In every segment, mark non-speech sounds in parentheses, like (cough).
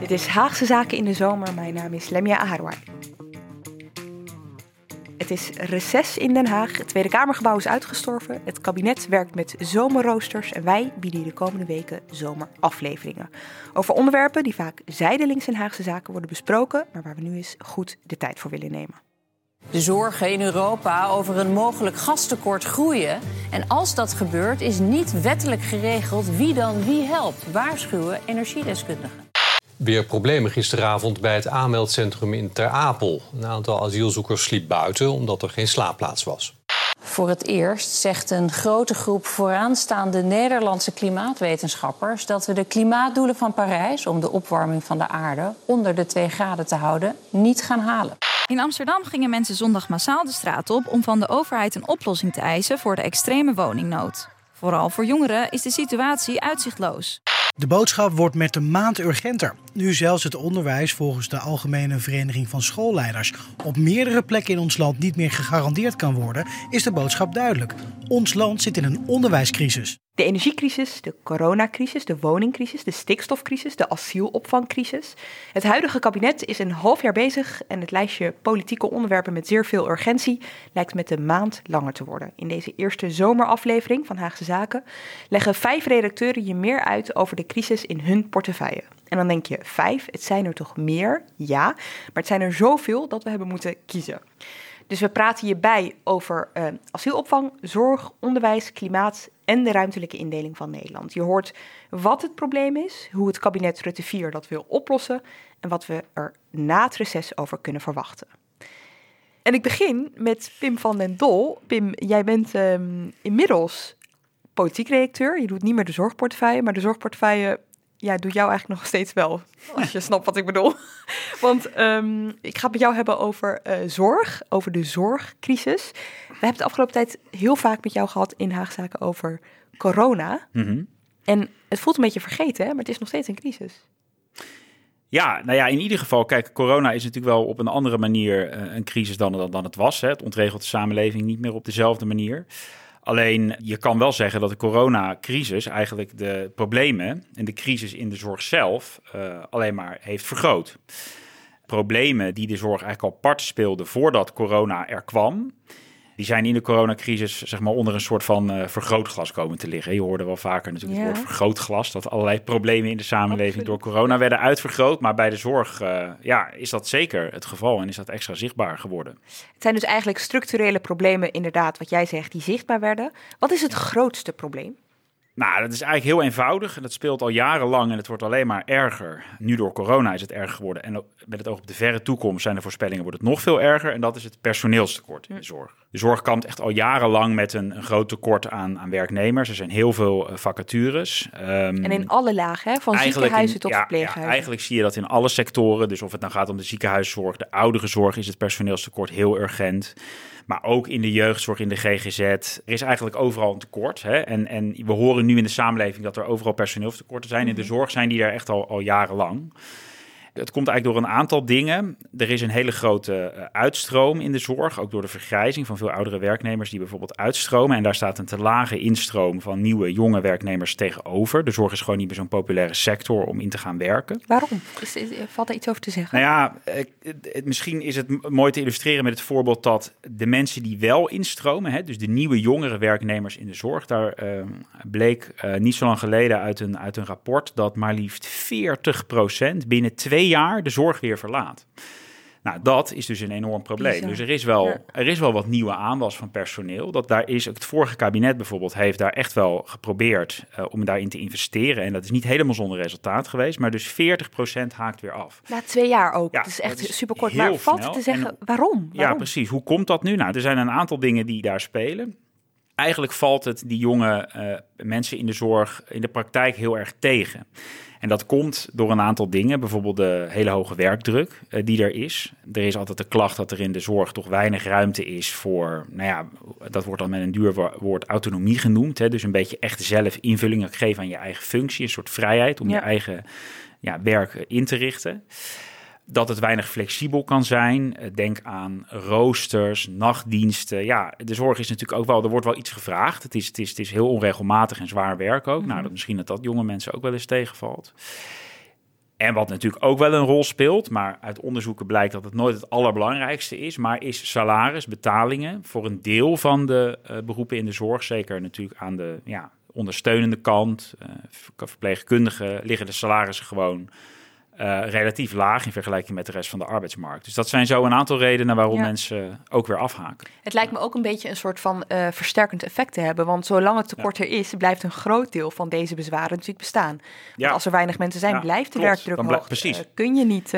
Dit is Haagse Zaken in de Zomer. Mijn naam is Lemia Aharwai. Het is reces in Den Haag. Het Tweede Kamergebouw is uitgestorven. Het kabinet werkt met zomerroosters. En wij bieden je de komende weken zomerafleveringen. Over onderwerpen die vaak zijdelings in Haagse Zaken worden besproken. Maar waar we nu eens goed de tijd voor willen nemen. De zorgen in Europa over een mogelijk gastekort groeien. En als dat gebeurt, is niet wettelijk geregeld wie dan wie helpt, waarschuwen energiedeskundigen. Weer problemen gisteravond bij het aanmeldcentrum in Ter Apel. Een aantal asielzoekers sliep buiten omdat er geen slaapplaats was. Voor het eerst zegt een grote groep vooraanstaande Nederlandse klimaatwetenschappers dat we de klimaatdoelen van Parijs om de opwarming van de aarde onder de 2 graden te houden niet gaan halen. In Amsterdam gingen mensen zondag massaal de straat op om van de overheid een oplossing te eisen voor de extreme woningnood. Vooral voor jongeren is de situatie uitzichtloos. De boodschap wordt met de maand urgenter. Nu zelfs het onderwijs volgens de Algemene Vereniging van Schoolleiders op meerdere plekken in ons land niet meer gegarandeerd kan worden, is de boodschap duidelijk. Ons land zit in een onderwijscrisis. De energiecrisis, de coronacrisis, de woningcrisis, de stikstofcrisis, de asielopvangcrisis. Het huidige kabinet is een half jaar bezig en het lijstje politieke onderwerpen met zeer veel urgentie lijkt met de maand langer te worden. In deze eerste zomeraflevering van Haagse Zaken leggen vijf redacteuren je meer uit over de crisis in hun portefeuille. En dan denk je, vijf, het zijn er toch meer? Ja, maar het zijn er zoveel dat we hebben moeten kiezen. Dus we praten hierbij over uh, asielopvang, zorg, onderwijs, klimaat en de ruimtelijke indeling van Nederland. Je hoort wat het probleem is, hoe het kabinet Rutte 4 dat wil oplossen en wat we er na het reces over kunnen verwachten. En ik begin met Pim van den Dol. Pim, jij bent um, inmiddels politiek redacteur. Je doet niet meer de zorgportefeuille, maar de zorgportefeuille ja, doet jou eigenlijk nog steeds wel. Als je snapt wat ik bedoel. Want um, ik ga het met jou hebben over uh, zorg, over de zorgcrisis. We hebben het de afgelopen tijd heel vaak met jou gehad in Haagzaken over corona. Mm -hmm. En het voelt een beetje vergeten, hè? maar het is nog steeds een crisis. Ja, nou ja, in ieder geval, kijk, corona is natuurlijk wel op een andere manier uh, een crisis dan, dan, dan het was. Hè. Het ontregelt de samenleving niet meer op dezelfde manier. Alleen je kan wel zeggen dat de coronacrisis eigenlijk de problemen en de crisis in de zorg zelf uh, alleen maar heeft vergroot. Problemen die de zorg eigenlijk al apart speelde voordat corona er kwam, die zijn in de coronacrisis zeg maar onder een soort van uh, vergrootglas komen te liggen. Je hoorde wel vaker natuurlijk ja. het woord vergrootglas, dat allerlei problemen in de samenleving Absoluut. door corona werden uitvergroot. Maar bij de zorg uh, ja, is dat zeker het geval en is dat extra zichtbaar geworden. Het zijn dus eigenlijk structurele problemen, inderdaad, wat jij zegt, die zichtbaar werden. Wat is het grootste probleem? Nou, dat is eigenlijk heel eenvoudig en dat speelt al jarenlang en het wordt alleen maar erger. Nu door corona is het erger geworden en met het oog op de verre toekomst zijn de voorspellingen wordt het nog veel erger en dat is het personeelstekort in de zorg. De zorg kampt echt al jarenlang met een, een groot tekort aan, aan, werknemers. Er zijn heel veel uh, vacatures. Um, en in alle lagen, hè? van ziekenhuizen in, tot ja, verpleeghuizen. Ja, eigenlijk zie je dat in alle sectoren. Dus of het nou gaat om de ziekenhuiszorg, de ouderenzorg, is het personeelstekort heel urgent. Maar ook in de jeugdzorg, in de GGZ. Er is eigenlijk overal een tekort. Hè? En, en we horen nu in de samenleving dat er overal personeelstekorten zijn. In de zorg zijn die er echt al, al jarenlang. Het komt eigenlijk door een aantal dingen. Er is een hele grote uh, uitstroom in de zorg, ook door de vergrijzing van veel oudere werknemers die bijvoorbeeld uitstromen. En daar staat een te lage instroom van nieuwe, jonge werknemers tegenover. De zorg is gewoon niet meer zo'n populaire sector om in te gaan werken. Waarom? Is, is, valt er iets over te zeggen? Nou ja, het, misschien is het mooi te illustreren met het voorbeeld dat de mensen die wel instromen, hè, dus de nieuwe, jongere werknemers in de zorg, daar uh, bleek uh, niet zo lang geleden uit een, uit een rapport dat maar liefst 40% binnen twee jaar de zorg weer verlaat. Nou, dat is dus een enorm probleem. Bizar. Dus er is, wel, er is wel wat nieuwe aanwas van personeel. Dat daar is, het vorige kabinet bijvoorbeeld heeft daar echt wel geprobeerd eh, om daarin te investeren. En dat is niet helemaal zonder resultaat geweest. Maar dus 40% haakt weer af. Na twee jaar ook. Ja, is echt dat is super kort. heel Maar valt snel. te zeggen En- waarom? Ja, precies. Hoe komt dat nu? Nou, er zijn een aantal dingen die daar spelen. Eigenlijk valt het die jonge eh, mensen in de zorg in de praktijk heel erg tegen. En dat komt door een aantal dingen. Bijvoorbeeld de hele hoge werkdruk eh, die er is. Er is altijd de klacht dat er in de zorg toch weinig ruimte is voor, nou ja, dat wordt dan met een duur wo- woord autonomie genoemd. Hè? Dus een beetje echt zelf invulling geven aan je eigen functie. Een soort vrijheid om Ja. je eigen ja, werk eh, in te richten dat het weinig flexibel kan zijn. Eh, Denk aan roosters, nachtdiensten. Ja, de zorg is natuurlijk ook wel, er wordt wel iets gevraagd. Het is, het is, het is heel onregelmatig en zwaar werk ook. Nou, dat, misschien dat dat jonge mensen ook wel eens tegenvalt. En wat natuurlijk ook wel een rol speelt, maar uit onderzoeken blijkt dat het nooit het allerbelangrijkste is, maar is salaris, betalingen voor een deel van de eh, beroepen in de zorg. Zeker natuurlijk aan de ja, ondersteunende kant. eh, ver- verpleegkundigen liggen de salarissen gewoon eh, relatief laag in vergelijking met de rest van de arbeidsmarkt. Dus dat zijn zo een aantal redenen waarom Ja. mensen ook weer afhaken. Het lijkt me ook een beetje een soort van eh, versterkend effect te hebben. Want zolang het tekort er is, blijft een groot deel van deze bezwaren natuurlijk bestaan. Want Ja. als er weinig mensen zijn, blijft de klopt. werkdruk Dan hoog. precies. Eh, kun je niet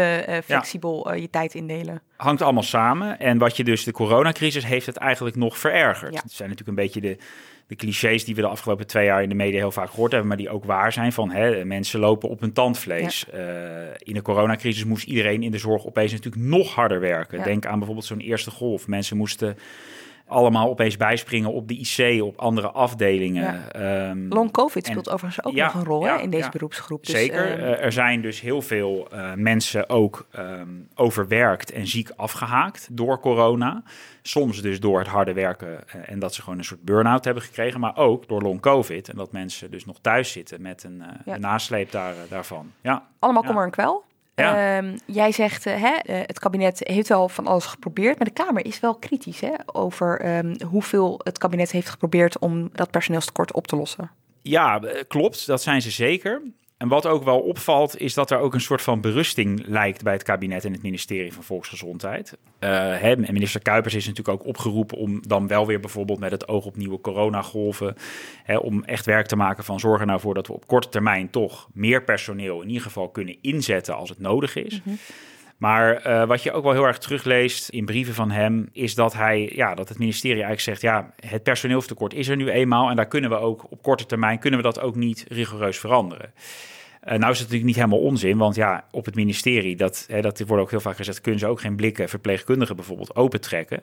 flexibel je tijd indelen. hangt allemaal samen. En wat je dus, de coronacrisis heeft het eigenlijk nog verergerd. Ja. Het zijn natuurlijk een beetje de, de clichés die we de afgelopen twee jaar in de media heel vaak gehoord hebben, maar die ook waar zijn van hè, mensen lopen op hun tandvlees. Eh, in de coronacrisis moest iedereen in de zorg opeens natuurlijk nog harder werken. Ja. Denk aan bijvoorbeeld zo'n eerste golf. Mensen moesten allemaal opeens bijspringen op de IC, op andere afdelingen. Ehm, Long COVID en- speelt overigens ook Ja, nog een rol ja, hè, in deze ja. beroepsgroep. Dus, Zeker. eh, Eh, er zijn dus heel veel eh, mensen ook ehm, overwerkt en ziek afgehaakt door corona. Soms dus door het harde werken eh, en dat ze gewoon een soort burn-out hebben gekregen. Maar ook door long covid en dat mensen dus nog thuis zitten met een, eh, Ja. een nasleep daar, daarvan. Ja. allemaal ja. kommer en kwel. Ja. Ehm, jij zegt, eh, hè, eh, het kabinet heeft wel van alles geprobeerd, maar de Kamer is wel kritisch hè, over ehm, hoeveel het kabinet heeft geprobeerd om dat personeelstekort op te lossen. Ja, eh, klopt. Dat zijn ze zeker. En wat ook wel opvalt, is dat er ook een soort van berusting lijkt bij het kabinet en het ministerie van Volksgezondheid. Eh, en minister Kuipers is natuurlijk ook opgeroepen om dan wel weer bijvoorbeeld met het oog op nieuwe coronagolven, om echt werk te maken van zorgen nou voor dat we op korte termijn toch meer personeel in ieder geval kunnen inzetten als het nodig is. Maar eh, wat je ook wel heel erg terugleest in brieven van hem, is dat hij, ja, dat het ministerie eigenlijk zegt, ja, het personeelstekort is er nu eenmaal en daar kunnen we ook op korte termijn kunnen we dat ook niet rigoureus veranderen. Eh, nou is het natuurlijk niet helemaal onzin, want ja, op het ministerie, dat, hè, dat wordt ook heel vaak gezegd, kunnen ze ook geen blikken verpleegkundigen bijvoorbeeld opentrekken.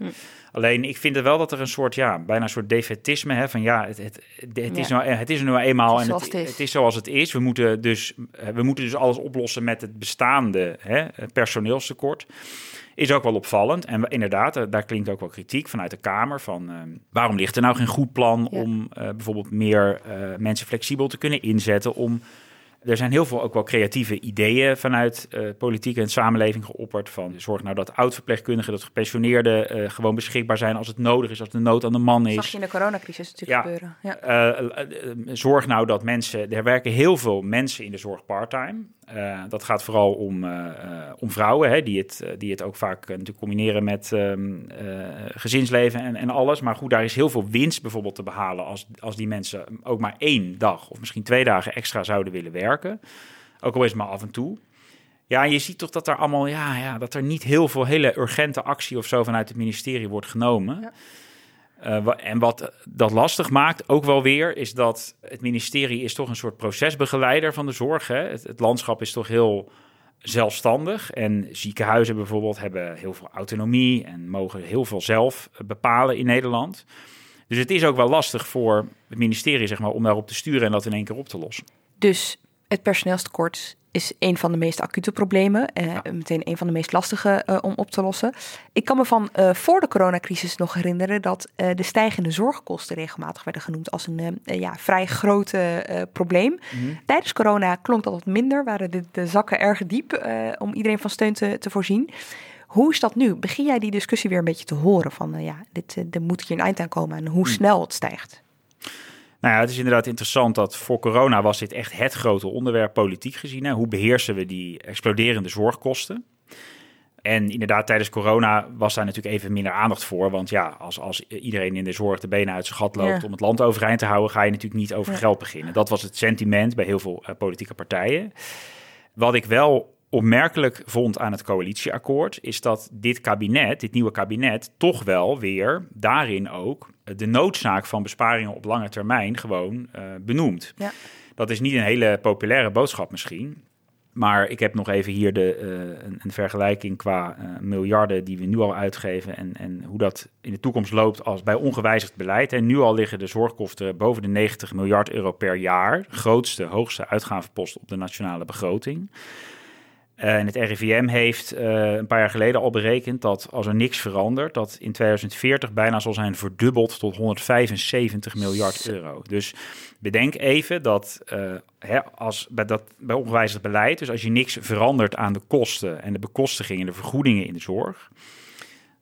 Alleen ik vind er wel dat er een soort, ja, bijna een soort defetisme, hè, van ja, het, het, het, is, Ja. nou, het is er nou eenmaal Het en het, het is. het zoals het is. We moeten dus, eh, we moeten dus alles oplossen met het bestaande hè, personeelstekort. Is ook wel opvallend. En inderdaad, eh, daar klinkt ook wel kritiek vanuit de Kamer. Van waarom ligt er nou geen goed plan Ja. om bijvoorbeeld meer mensen flexibel te kunnen inzetten? Om, er zijn heel veel ook wel creatieve ideeën vanuit eh, politiek en samenleving geopperd. Van zorg nou dat oud-verpleegkundigen, dat gepensioneerden eh, gewoon beschikbaar zijn als het nodig is, als de nood aan de man is. Zag je in de coronacrisis natuurlijk Ja. gebeuren. Ja. Eh, zorg nou dat mensen, er werken heel veel mensen in de zorg parttime. Dat gaat vooral om, om vrouwen, hè, die, het, die het ook vaak natuurlijk combineren met eh, gezinsleven en, en alles. Maar goed, daar is heel veel winst bijvoorbeeld te behalen als, als die mensen ook maar één dag of misschien twee dagen extra zouden willen werken. Ook al is het maar af en toe. Ja, je ziet toch dat er allemaal, ja, ja, dat er niet heel veel hele urgente actie of zo vanuit het ministerie wordt genomen. Ja. Eh, en wat dat lastig maakt, ook wel weer, is dat het ministerie is toch een soort procesbegeleider van de zorg. Hè? Het, het landschap is toch heel zelfstandig. En ziekenhuizen bijvoorbeeld hebben heel veel autonomie en mogen heel veel zelf bepalen in Nederland. Dus het is ook wel lastig voor het ministerie zeg maar, om daarop te sturen en dat in één keer op te lossen. Dus het personeelstekort is een van de meest acute problemen. eh, Meteen een van de meest lastige eh, om op te lossen. Ik kan me van eh, voor de coronacrisis nog herinneren dat eh, de stijgende zorgkosten regelmatig werden genoemd als een ja, vrij groot eh, probleem. Tijdens corona klonk dat wat minder, waren de, de zakken erg diep om iedereen van steun te, te voorzien. Hoe is dat nu? Begin jij die discussie weer een beetje te horen van ja, dit, er moet hier een eind aan komen en hoe snel het stijgt? Nou ja, het is inderdaad interessant dat voor corona was dit echt het grote onderwerp politiek gezien. Hè? Hoe beheersen we die exploderende zorgkosten? En inderdaad, tijdens corona was daar natuurlijk even minder aandacht voor. Want ja, als, als iedereen in de zorg de benen uit zijn gat loopt Ja. om het land overeind te houden, ga je natuurlijk niet over Ja. geld beginnen. Dat was het sentiment bij heel veel eh, politieke partijen. Wat ik wel opmerkelijk vond aan het coalitieakkoord, is dat dit kabinet, dit nieuwe kabinet, toch wel weer daarin ook de noodzaak van besparingen op lange termijn gewoon eh, benoemt. Ja. Dat is niet een hele populaire boodschap misschien. Maar ik heb nog even hier de, eh, een, een vergelijking qua eh, miljarden die we nu al uitgeven en, en hoe dat in de toekomst loopt als bij ongewijzigd beleid. En nu al liggen de zorgkosten boven de 90 miljard euro per jaar. Grootste, hoogste uitgavenpost op de nationale begroting. Eh, en het RIVM heeft eh, een paar jaar geleden al berekend dat als er niks verandert, dat in 2040 bijna zal zijn verdubbeld tot 175 miljard euro. Dus bedenk even dat, eh, hè, als bij, dat bij ongewijzigd beleid, dus als je niks verandert aan de kosten en de bekostigingen, de vergoedingen in de zorg,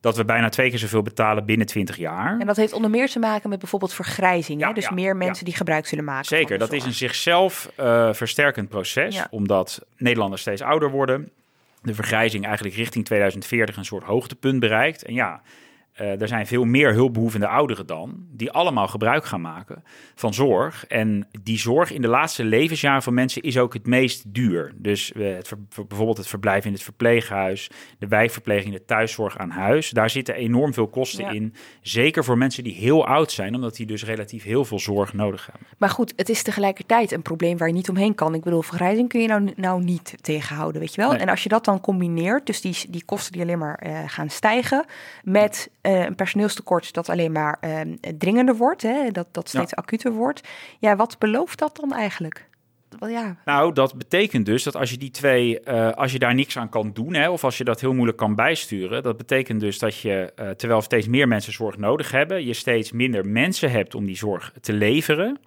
dat we bijna twee keer zoveel betalen binnen 20 jaar. En dat heeft onder meer te maken met bijvoorbeeld vergrijzing. Ja, hè? Dus ja, meer mensen ja. die gebruik zullen maken. Zeker, dat is een zichzelf eh, versterkend proces, omdat Nederlanders steeds ouder worden. De vergrijzing eigenlijk richting 2040 een soort hoogtepunt bereikt. En ja, eh, er zijn veel meer hulpbehoevende ouderen dan, die allemaal gebruik gaan maken van zorg. En die zorg in de laatste levensjaren van mensen is ook het meest duur. Dus eh, het ver- ver- bijvoorbeeld het verblijf in het verpleeghuis, de wijkverpleging, de thuiszorg aan huis. Daar zitten enorm veel kosten Ja. in. Zeker voor mensen die heel oud zijn, omdat die dus relatief heel veel zorg nodig hebben. Maar goed, het is tegelijkertijd een probleem waar je niet omheen kan. Ik bedoel, vergrijzing kun je nou, nou niet tegenhouden, weet je wel? Nee. En als je dat dan combineert, dus die, die kosten die alleen maar eh, gaan stijgen, met eh, een personeelstekort dat alleen maar eh, dringender wordt, hè, dat, dat steeds acuter wordt. Ja, wat belooft dat dan eigenlijk? Wel ja, Nou, dat betekent dus dat als je die twee, eh, als je daar niks aan kan doen, hè, of als je dat heel moeilijk kan bijsturen, dat betekent dus dat je, eh, terwijl steeds meer mensen zorg nodig hebben, je steeds minder mensen hebt om die zorg te leveren.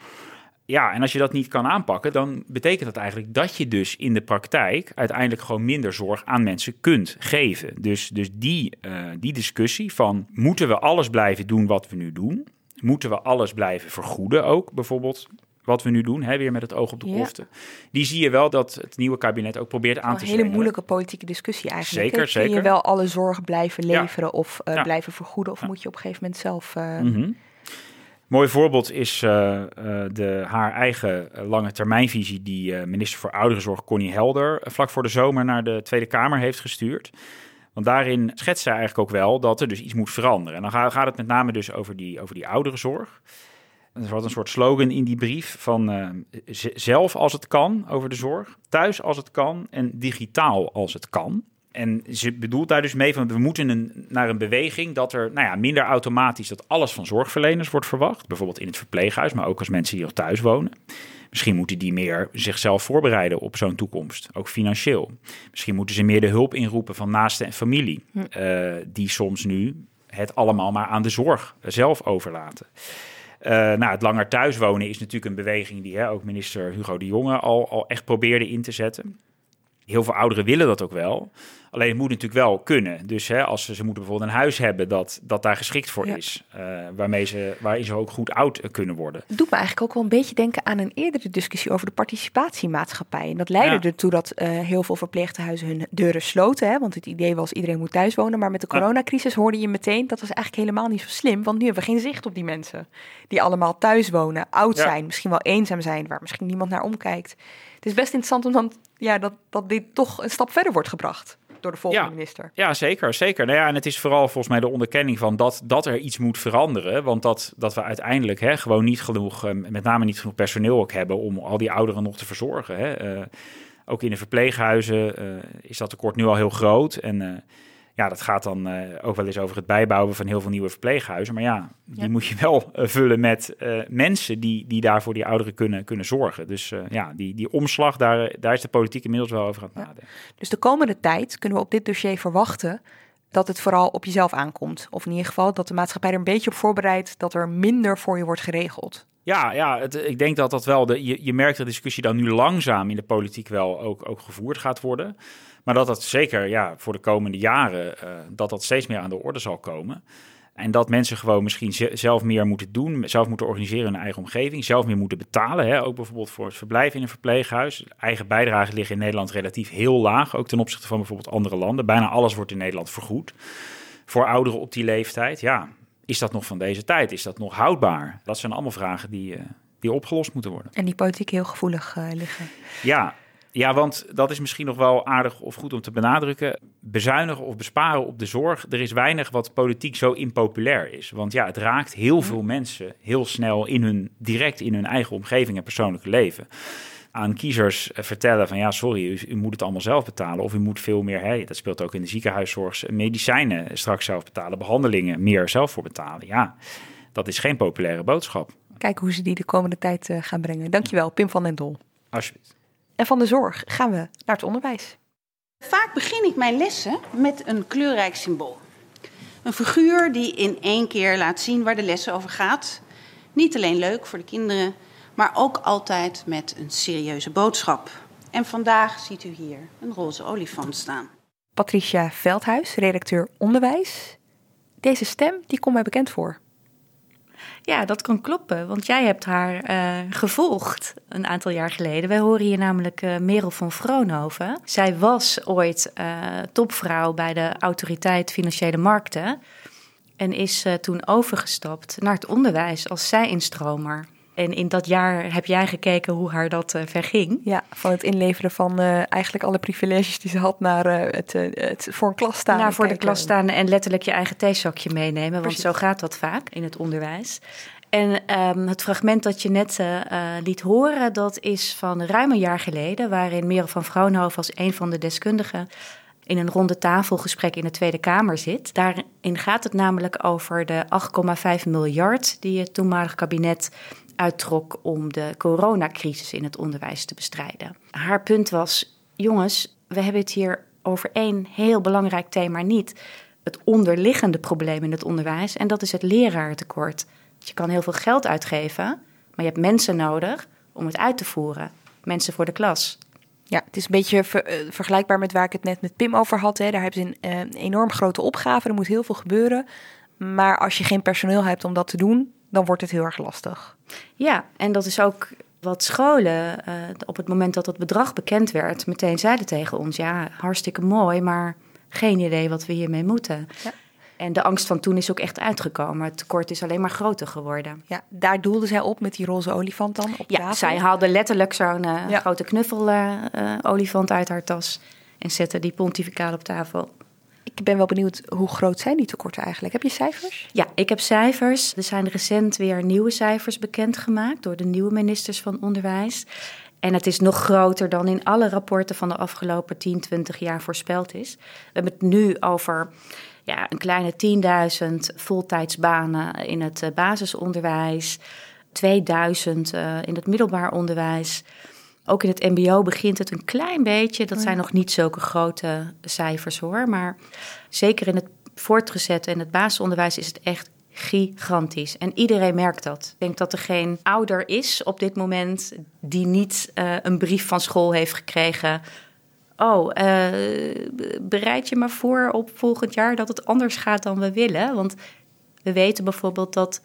Ja, en als je dat niet kan aanpakken, dan betekent dat eigenlijk dat je dus in de praktijk uiteindelijk gewoon minder zorg aan mensen kunt geven. Dus, dus die, eh, die discussie van moeten we alles blijven doen wat we nu doen? Moeten we alles blijven vergoeden ook, bijvoorbeeld wat we nu doen, hè, weer met het oog op de Ja. kosten. Die zie je wel dat het nieuwe kabinet ook probeert aan een te hele zwengelen. moeilijke politieke discussie eigenlijk. Zeker, hè? Kun je zeker. wel alle zorg blijven Ja. leveren of eh, Ja. blijven vergoeden? Of moet je op een gegeven moment zelf... eh, Mhm. Mooi voorbeeld is eh, eh, de, haar eigen eh, lange termijnvisie die minister voor Ouderenzorg Connie Helder vlak voor de zomer naar de Tweede Kamer heeft gestuurd. Want daarin schetst zij eigenlijk ook wel dat er dus iets moet veranderen. En dan ga- gaat het met name dus over die, over die ouderenzorg. Er zat een soort slogan in die brief van zelf als het kan over de zorg, thuis als het kan en digitaal als het kan. En ze bedoelt daar dus mee van we moeten een, naar een beweging dat er nou ja, minder automatisch dat alles van zorgverleners wordt verwacht. Bijvoorbeeld in het verpleeghuis, maar ook als mensen hier thuis wonen. Misschien moeten die meer zichzelf voorbereiden op zo'n toekomst, ook financieel. Misschien moeten ze meer de hulp inroepen van naasten en familie, eh, die soms nu het allemaal maar aan de zorg zelf overlaten. Eh, nou, het langer thuiswonen is natuurlijk een beweging die hè, ook minister Hugo de Jonge al, al echt probeerde in te zetten. Heel veel ouderen willen dat ook wel. Alleen het moet natuurlijk wel kunnen. Dus hè, als ze, ze moeten bijvoorbeeld een huis hebben dat, dat daar geschikt voor Ja. is. eh, waarmee ze, waarin ze ook goed oud eh, kunnen worden. Het doet me eigenlijk ook wel een beetje denken aan een eerdere discussie over de participatiemaatschappij. En dat leidde Ja. ertoe dat eh, heel veel verpleeghuizen hun deuren sloten. Hè? Want het idee was iedereen moet thuis wonen. Maar met de coronacrisis hoorde je meteen dat was eigenlijk helemaal niet zo slim. Want nu hebben we geen zicht op die mensen. Die allemaal thuis wonen, oud Ja. zijn, misschien wel eenzaam zijn. Waar misschien niemand naar omkijkt. Het is best interessant om dan, ja, dat, dat dit toch een stap verder wordt gebracht. Door de volgende Ja. minister. Ja, zeker, zeker. Nou ja, en het is vooral volgens mij de onderkenning van dat, dat er iets moet veranderen. Want dat, dat we uiteindelijk hè, gewoon niet genoeg, eh, met name niet genoeg personeel ook hebben om al die ouderen nog te verzorgen. Hè. Eh, ook in de verpleeghuizen eh, is dat tekort nu al heel groot. En ja, dat gaat dan eh, ook wel eens over het bijbouwen van heel veel nieuwe verpleeghuizen. Maar ja, die moet je wel eh, vullen met eh, mensen die, die daar voor die ouderen kunnen, kunnen zorgen. Dus ja, die, die omslag, daar, daar is de politiek inmiddels wel over aan het Ja. nadenken. Dus de komende tijd kunnen we op dit dossier verwachten dat het vooral op jezelf aankomt. Of in ieder geval dat de maatschappij er een beetje op voorbereidt dat er minder voor je wordt geregeld. Ja, ja het, ik denk dat dat wel. De, je, je merkt dat de discussie dan nu langzaam in de politiek wel ook, ook gevoerd gaat worden. Maar dat dat zeker ja, voor de komende jaren uh, dat dat steeds meer aan de orde zal komen. En dat mensen gewoon misschien zelf meer moeten doen, zelf moeten organiseren in hun eigen omgeving, zelf meer moeten betalen. Hè? Ook bijvoorbeeld voor het verblijf in een verpleeghuis. Eigen bijdragen liggen in Nederland relatief heel laag, ook ten opzichte van bijvoorbeeld andere landen. Bijna alles wordt in Nederland vergoed. Voor ouderen op die leeftijd, ja, is dat nog van deze tijd? Is dat nog houdbaar? Dat zijn allemaal vragen die, uh, die opgelost moeten worden. En die politiek heel gevoelig uh, liggen. Ja, ja, want dat is misschien nog wel aardig of goed om te benadrukken. Bezuinigen of besparen op de zorg. Er is weinig wat politiek zo impopulair is. Want ja, het raakt heel veel mensen heel snel in hun, direct in hun eigen omgeving en persoonlijke leven. Aan kiezers eh, vertellen van ja, sorry, u, moet het allemaal zelf betalen. Of u moet veel meer, hè, dat speelt ook in de ziekenhuiszorg, medicijnen straks zelf betalen, behandelingen meer zelf voor betalen. Ja, dat is geen populaire boodschap. Kijken hoe ze die de komende tijd uh, gaan brengen. Dankjewel, Pim van den Dol. Alsjeblieft. En van de zorg gaan we naar het onderwijs. Vaak begin ik mijn lessen met een kleurrijk symbool. Een figuur die in één keer laat zien waar de lessen over gaat. Niet alleen leuk voor de kinderen, maar ook altijd met een serieuze boodschap. En vandaag ziet u hier een roze olifant staan. Patricia Veldhuis, redacteur onderwijs. Deze stem die komt mij bekend voor. Ja, dat kan kloppen, want jij hebt haar uh, gevolgd een aantal jaar geleden. Wij horen hier namelijk uh, Merel van Vroonhoven. Zij was ooit uh, topvrouw bij de Autoriteit Financiële Markten en is toen overgestapt naar het onderwijs als zij-instromer. En in dat jaar heb jij gekeken hoe haar dat uh, verging. Ja, van het inleveren van uh, eigenlijk alle privileges die ze had naar uh, het, het, voor een klas staan. Naar voor de klas staan en letterlijk je eigen theezakje meenemen. Want zo gaat dat vaak in het onderwijs. En um, het fragment dat je net liet horen, dat is van ruim een jaar geleden. Waarin Merel van Vrouwenhoven als een van de deskundigen in een ronde tafelgesprek in de Tweede Kamer zit. Daarin gaat het namelijk over de 8,5 miljard die het toenmalig kabinet uittrok om de coronacrisis in het onderwijs te bestrijden. Haar punt was: jongens, we hebben het hier over één heel belangrijk thema niet. Het onderliggende probleem in het onderwijs, en dat is het leraartekort. Je kan heel veel geld uitgeven, maar je hebt mensen nodig om het uit te voeren. Mensen voor de klas. Ja, het is een beetje eh, vergelijkbaar met waar ik het net met Pim over had. Hè. Daar hebben ze een, uh, enorm grote opgave, er moet heel veel gebeuren. Maar als je geen personeel hebt om dat te doen, dan wordt het heel erg lastig. Ja, en dat is ook wat scholen uh, op het moment dat het bedrag bekend werd, meteen zeiden tegen ons: ja, hartstikke mooi, maar geen idee wat we hiermee moeten. Ja. En de angst van toen is ook echt uitgekomen. Het tekort is alleen maar groter geworden. Ja, daar doelde zij op met die roze olifant dan op ja, tafel? zij haalde letterlijk zo'n uh, ja. grote knuffel uh, olifant uit haar tas en zette die pontificaal op tafel. Ik ben wel benieuwd, hoe groot zijn die tekorten eigenlijk? Heb je cijfers? Ja, ik heb cijfers. Er zijn recent weer nieuwe cijfers bekendgemaakt door de nieuwe ministers van Onderwijs. En het is nog groter dan in alle rapporten van de afgelopen 10, 20 jaar voorspeld is. We hebben het nu over ja, een kleine 10.000 voltijdsbanen in het basisonderwijs, 2000 uh, in het middelbaar onderwijs. Ook in het MBO begint het een klein beetje. Dat zijn nog niet zulke grote cijfers hoor. Maar zeker in het voortgezet en het basisonderwijs is het echt gigantisch. En iedereen merkt dat. Ik denk dat er geen ouder is op dit moment die niet uh, een brief van school heeft gekregen. Oh, uh, bereid je maar voor op volgend jaar dat het anders gaat dan we willen. Want we weten bijvoorbeeld dat 60%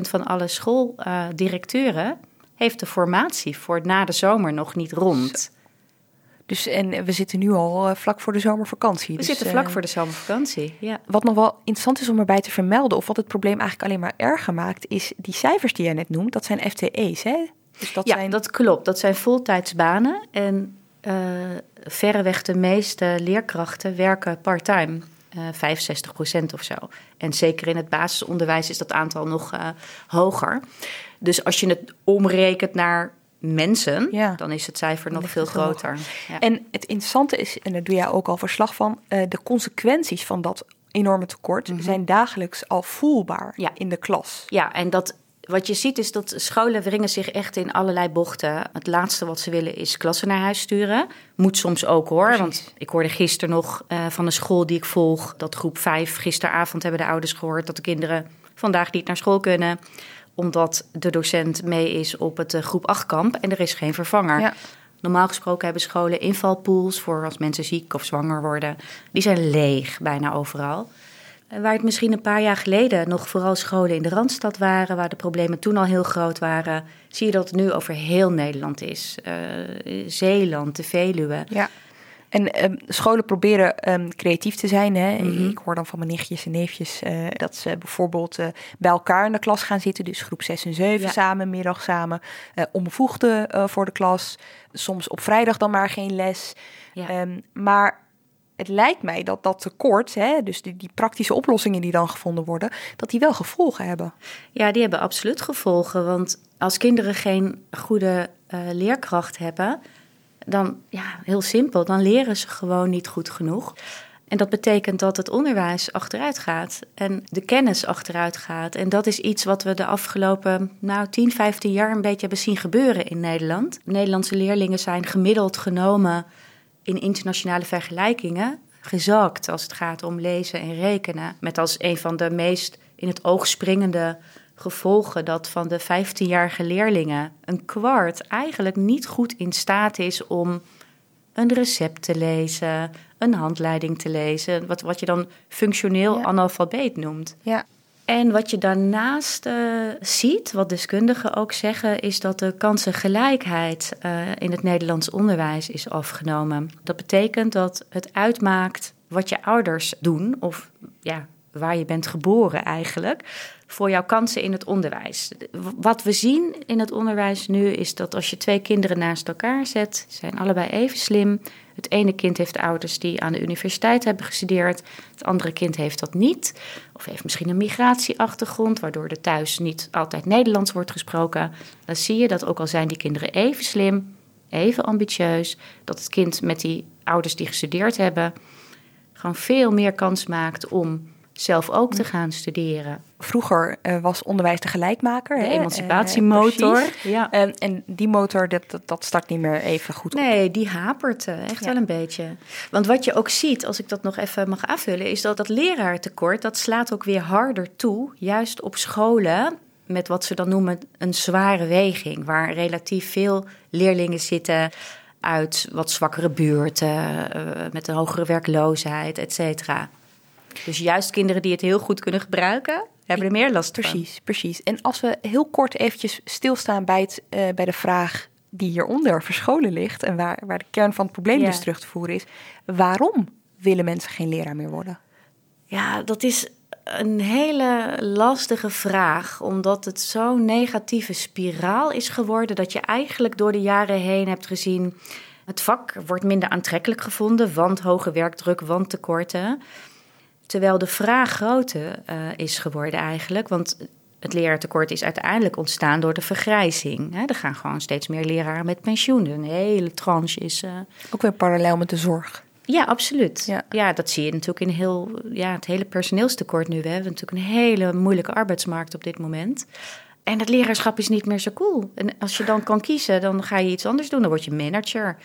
van alle schooldirecteuren heeft de formatie voor na de zomer nog niet rond. Dus en we zitten nu al uh, vlak voor de zomervakantie. We dus, zitten vlak uh, voor de zomervakantie, ja. Wat nog wel interessant is om erbij te vermelden, of wat het probleem eigenlijk alleen maar erger maakt, is die cijfers die jij net noemt, dat zijn FTE's, hè? Dus dat ja, zijn... dat klopt. Dat zijn voltijdsbanen. En uh, verreweg de meeste leerkrachten werken part-time. 65 procent of zo. En zeker in het basisonderwijs is dat aantal nog hoger. Dus als je het omrekent naar mensen, ja. dan is het cijfer nog veel groter. Ja. En het interessante is, en daar doe jij ook al verslag van, uh, de consequenties van dat enorme tekort mm -hmm. zijn dagelijks al voelbaar ja. in de klas. Ja, en dat wat je ziet is dat scholen wringen zich echt in allerlei bochten. Het laatste wat ze willen is klassen naar huis sturen. Moet soms ook hoor. Precies. Want ik hoorde gisteren nog uh, van een school die ik volg... dat groep 5 gisteravond hebben de ouders gehoord... dat de kinderen vandaag niet naar school kunnen omdat de docent mee is op het groep 8 kamp en er is geen vervanger. Ja. Normaal gesproken hebben scholen invalpools voor als mensen ziek of zwanger worden. Die zijn leeg bijna overal. Waar het misschien een paar jaar geleden nog vooral scholen in de Randstad waren, waar de problemen toen al heel groot waren, zie je dat het nu over heel Nederland is. Uh, Zeeland, de Veluwe. Ja. En um, scholen proberen um, creatief te zijn. Hè? Mm -hmm. Ik hoor dan van mijn nichtjes en neefjes uh, dat ze bijvoorbeeld uh, bij elkaar in de klas gaan zitten. Dus groep 6 en 7 ja. samen, middag samen. Uh, onbevoegde voor de klas. Soms op vrijdag dan maar geen les. Ja. Um, maar het lijkt mij dat dat tekort, hè, dus die, die, praktische oplossingen die dan gevonden worden, dat die wel gevolgen hebben. Ja, die hebben absoluut gevolgen. Want als kinderen geen goede leerkracht hebben, dan, ja, heel simpel, dan leren ze gewoon niet goed genoeg. En dat betekent dat het onderwijs achteruit gaat en de kennis achteruit gaat. En dat is iets wat we de afgelopen nou, 10, 15 jaar een beetje hebben zien gebeuren in Nederland. Nederlandse leerlingen zijn gemiddeld genomen in internationale vergelijkingen gezakt als het gaat om lezen en rekenen. Met als een van de meest in het oog springende gevolgen dat van de 15-jarige leerlingen een kwart eigenlijk niet goed in staat is om een recept te lezen, een handleiding te lezen, wat, wat je dan functioneel ja. analfabeet noemt. Ja. En wat je daarnaast uh, ziet, wat deskundigen ook zeggen, is dat de kansengelijkheid uh, in het Nederlands onderwijs is afgenomen. Dat betekent dat het uitmaakt wat je ouders doen, of ja, waar je bent geboren eigenlijk, voor jouw kansen in het onderwijs. Wat we zien in het onderwijs nu is dat als je twee kinderen naast elkaar zet, zijn allebei even slim. Het ene kind heeft ouders die aan de universiteit hebben gestudeerd, het andere kind heeft dat niet. Of heeft misschien een migratieachtergrond, waardoor er thuis niet altijd Nederlands wordt gesproken. Dan zie je dat ook al zijn die kinderen even slim, even ambitieus, dat het kind met die ouders die gestudeerd hebben, gewoon veel meer kans maakt om zelf ook te gaan studeren. Vroeger uh, was onderwijs de gelijkmaker. De emancipatiemotor. Uh, ja. En, en, die motor, dat, dat, dat, start niet meer even goed Nee, die hapert echt ja. wel een beetje. Want wat je ook ziet, als ik dat nog even mag aanvullen... is dat dat leraartekort, dat slaat ook weer harder toe. Juist op scholen met wat ze dan noemen een zware weging... waar relatief veel leerlingen zitten uit wat zwakkere buurten... met een hogere werkloosheid, et cetera. Dus juist kinderen die het heel goed kunnen gebruiken, hebben er meer last precies, van. Precies, precies. En als we heel kort eventjes stilstaan bij, het, uh, bij de vraag die hieronder verscholen ligt... en waar, waar de kern van het probleem ja. dus terug te voeren is... waarom willen mensen geen leraar meer worden? Ja, dat is een hele lastige vraag, omdat het zo'n negatieve spiraal is geworden... dat je eigenlijk door de jaren heen hebt gezien... het vak wordt minder aantrekkelijk gevonden, want hoge werkdruk, want tekorten... Terwijl de vraag groter uh, is geworden eigenlijk. Want het leraartekort is uiteindelijk ontstaan door de vergrijzing. Er gaan gewoon steeds meer leraren met pensioen. Een hele tranche is. Uh... Ook weer parallel met de zorg. Ja, absoluut. Ja. ja, dat zie je natuurlijk in heel, ja, het hele personeelstekort nu. We hebben natuurlijk een hele moeilijke arbeidsmarkt op dit moment. En het leraarschap is niet meer zo cool. En als je dan kan kiezen, dan ga je iets anders doen. Dan word je manager.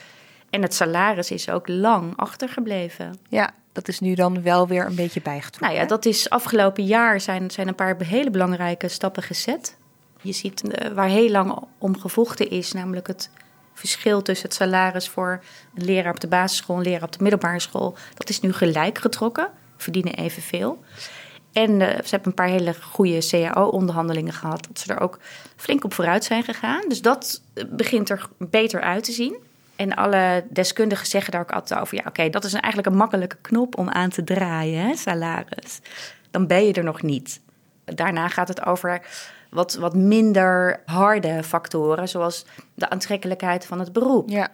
En het salaris is ook lang achtergebleven. Ja, dat is nu dan wel weer een beetje bijgetrokken. Nou ja, dat is afgelopen jaar zijn, zijn een paar hele belangrijke stappen gezet. Je ziet uh, waar heel lang om gevochten is, namelijk het verschil tussen het salaris voor een leraar op de basisschool en een leraar op de middelbare school. Dat is nu gelijk getrokken, verdienen evenveel. En uh, ze hebben een paar hele goede CAO-onderhandelingen gehad, dat ze er ook flink op vooruit zijn gegaan. Dus dat begint er beter uit te zien. En alle deskundigen zeggen daar ook altijd over: ja, oké, dat is eigenlijk een makkelijke knop om aan te draaien, hè, salaris. Dan ben je er nog niet. Daarna gaat het over wat, wat minder harde factoren, zoals de aantrekkelijkheid van het beroep. Ja.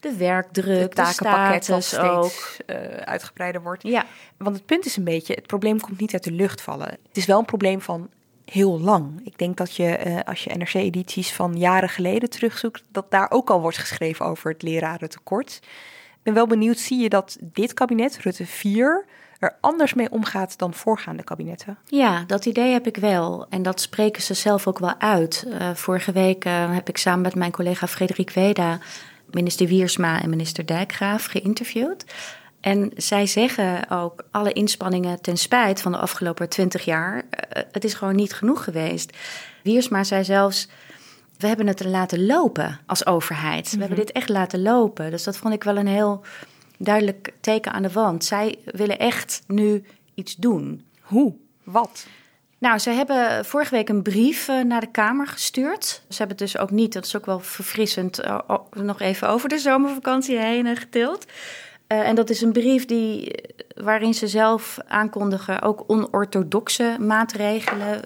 De werkdruk, het takenpakket dat steeds ook. Uh, uitgebreider wordt. Ja. Want het punt is een beetje, het probleem komt niet uit de lucht vallen. Het is wel een probleem van heel lang. Ik denk dat je, uh, als je NRC-edities van jaren geleden terugzoekt, dat daar ook al wordt geschreven over het lerarentekort. Ik ben wel benieuwd, zie je dat dit kabinet, Rutte 4, er anders mee omgaat dan voorgaande kabinetten? Ja, dat idee heb ik wel. En dat spreken ze zelf ook wel uit. Uh, vorige week uh, heb ik samen met mijn collega Frederik Weda minister Wiersma en minister Dijkgraaf geïnterviewd. En zij zeggen ook, alle inspanningen ten spijt van de afgelopen twintig jaar, het is gewoon niet genoeg geweest. Wiersma zei zelfs, we hebben het laten lopen als overheid. We hebben dit echt laten lopen. Dus dat vond ik wel een heel duidelijk teken aan de wand. Zij willen echt nu iets doen. Hoe? Wat? Nou, ze hebben vorige week een brief uh, naar de Kamer gestuurd. Ze hebben het dus ook niet, dat is ook wel verfrissend, uh, nog even over de zomervakantie heen getild. Uh, en dat is een brief die, waarin ze zelf aankondigen ook onorthodoxe maatregelen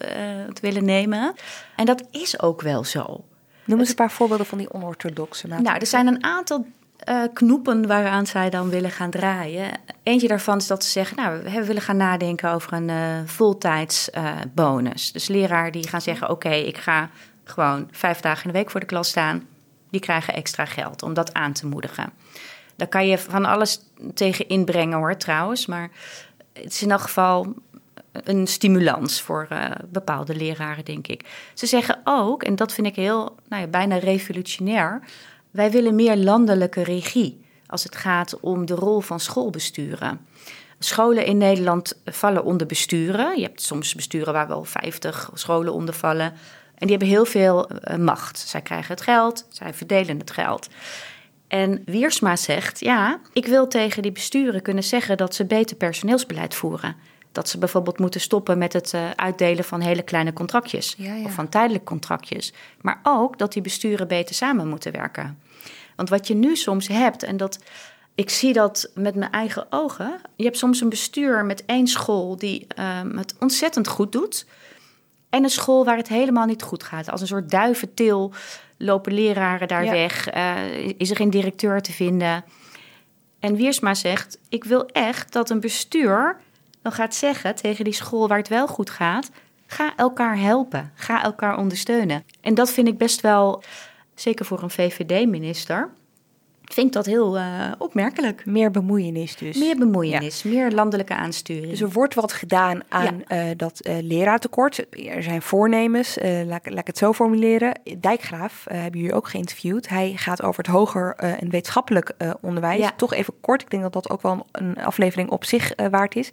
te willen nemen. En dat is ook wel zo. Noem eens een paar voorbeelden van die onorthodoxe maatregelen. Nou, er zijn een aantal uh, knoepen waaraan zij dan willen gaan draaien. Eentje daarvan is dat ze zeggen, nou, we willen gaan nadenken over een uh, voltijdsbonus. Dus leraar die gaan zeggen, oké, okay, ik ga gewoon vijf dagen in de week voor de klas staan. Die krijgen extra geld om dat aan te moedigen. Daar kan je van alles tegen inbrengen hoor, trouwens. Maar het is in elk geval een stimulans voor uh, bepaalde leraren, denk ik. Ze zeggen ook, en dat vind ik heel, nou ja, bijna revolutionair wij willen meer landelijke regie als het gaat om de rol van schoolbesturen. Scholen in Nederland vallen onder besturen. Je hebt soms besturen waar wel 50 scholen onder vallen. En die hebben heel veel uh, macht. Zij krijgen het geld, zij verdelen het geld. En Wiersma zegt: Ja, ik wil tegen die besturen kunnen zeggen dat ze beter personeelsbeleid voeren. Dat ze bijvoorbeeld moeten stoppen met het uh, uitdelen van hele kleine contractjes ja, ja. of van tijdelijke contractjes. Maar ook dat die besturen beter samen moeten werken. Want wat je nu soms hebt, en dat ik zie dat met mijn eigen ogen. Je hebt soms een bestuur met één school die um, het ontzettend goed doet. En een school waar het helemaal niet goed gaat. Als een soort duiventil lopen leraren daar ja. weg. Uh, is er geen directeur te vinden. En Wiersma zegt: Ik wil echt dat een bestuur dan gaat zeggen tegen die school waar het wel goed gaat: ga elkaar helpen, ga elkaar ondersteunen. En dat vind ik best wel zeker voor een VVD-minister, vind ik dat heel uh, opmerkelijk. Meer bemoeienis dus. Meer bemoeienis, ja. meer landelijke aansturing. Dus er wordt wat gedaan aan ja. uh, dat uh, leraartekort. Er zijn voornemens, laat, laat, ik het zo formuleren. Dijkgraaf hebben jullie ook geïnterviewd. Hij gaat over het hoger en wetenschappelijk onderwijs. Ja. Toch even kort, ik denk dat dat ook wel een aflevering op zich waard is.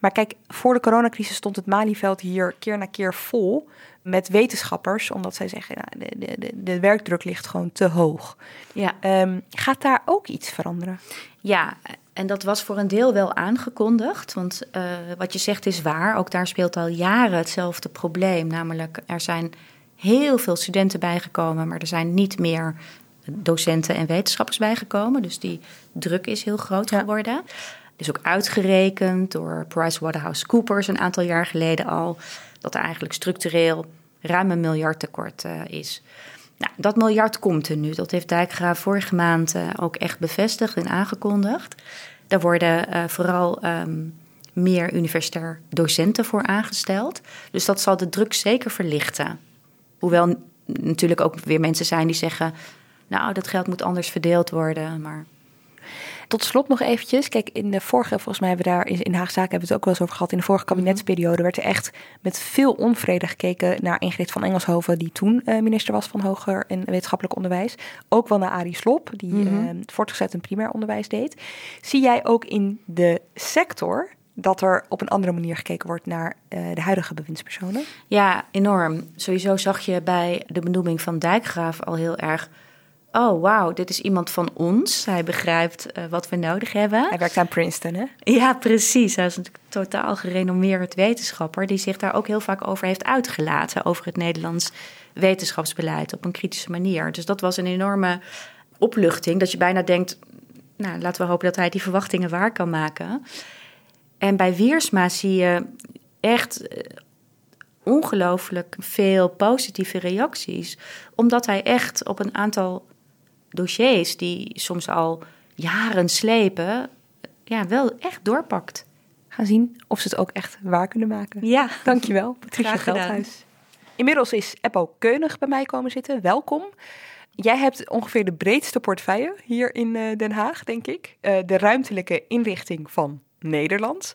Maar kijk, voor de coronacrisis stond het Malieveld hier keer na keer vol met wetenschappers, omdat zij zeggen, nou, de, de, de werkdruk ligt gewoon te hoog. Ja. Um, gaat daar ook iets veranderen? Ja, en dat was voor een deel wel aangekondigd, want uh, wat je zegt is waar. Ook daar speelt al jaren hetzelfde probleem, namelijk er zijn heel veel studenten bijgekomen, maar er zijn niet meer docenten en wetenschappers bijgekomen. Dus die druk is heel groot ja. geworden. is ook uitgerekend door PricewaterhouseCoopers een aantal jaar geleden al dat er eigenlijk structureel ruim een miljard tekort uh, is. Nou, dat miljard komt er nu. Dat heeft Dijkgraaf vorige maand uh, ook echt bevestigd en aangekondigd. Daar worden uh, vooral um, meer universitair docenten voor aangesteld. Dus dat zal de druk zeker verlichten. Hoewel natuurlijk ook weer mensen zijn die zeggen... nou, dat geld moet anders verdeeld worden, maar tot slot nog eventjes. Kijk, in de vorige, volgens mij hebben we daar in Haagse Zaken hebben we het ook wel eens over gehad. In de vorige mhm. kabinetsperiode werd er echt met veel onvrede gekeken naar Ingrid van Engelshoven, die toen uh, minister was van Hoger en Wetenschappelijk Onderwijs. Ook wel naar Arie Slop, die mm -hmm. uh, voortgezet en primair onderwijs deed. Zie jij ook in de sector dat er op een andere manier gekeken wordt naar uh, de huidige bewindspersonen? Ja, enorm. Sowieso zag je bij de benoeming van Dijkgraaf al heel erg oh wauw, dit is iemand van ons. Hij begrijpt uh, wat we nodig hebben. Hij werkt aan Princeton, hè? Ja, precies. Hij is een totaal gerenommeerd wetenschapper... die zich daar ook heel vaak over heeft uitgelaten... over het Nederlands wetenschapsbeleid op een kritische manier. Dus dat was een enorme opluchting... dat je bijna denkt, nou, laten we hopen dat hij die verwachtingen waar kan maken. En bij Wiersma zie je echt eh, ongelooflijk veel positieve reacties. Omdat hij echt op een aantal dossiers die soms al jaren slepen, ja, wel echt doorpakt. Gaan zien of ze het ook echt waar kunnen maken. Ja. Dankjewel, (laughs) Patricia Veldhuis. Inmiddels is Eppo Keunig bij mij komen zitten. Welkom. Jij hebt ongeveer de breedste portefeuille hier in eh, Den Haag, denk ik. Uh, de ruimtelijke inrichting van Nederland.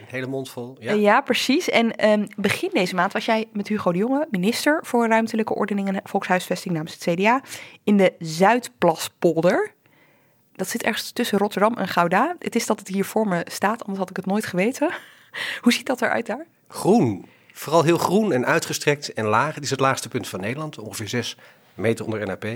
Een hele mond vol. Ja, ja precies. En um, begin deze maand was jij met Hugo de Jonge, minister voor ruimtelijke ordening en volkshuisvesting namens het CDA, in de Zuidplaspolder. Dat zit ergens tussen Rotterdam en Gouda. Het is dat het hier voor me staat, anders had ik het nooit geweten. (laughs) Hoe ziet dat eruit daar? Groen. Vooral heel groen en uitgestrekt en laag. Het is het laagste punt van Nederland, ongeveer 6 meter onder NAP.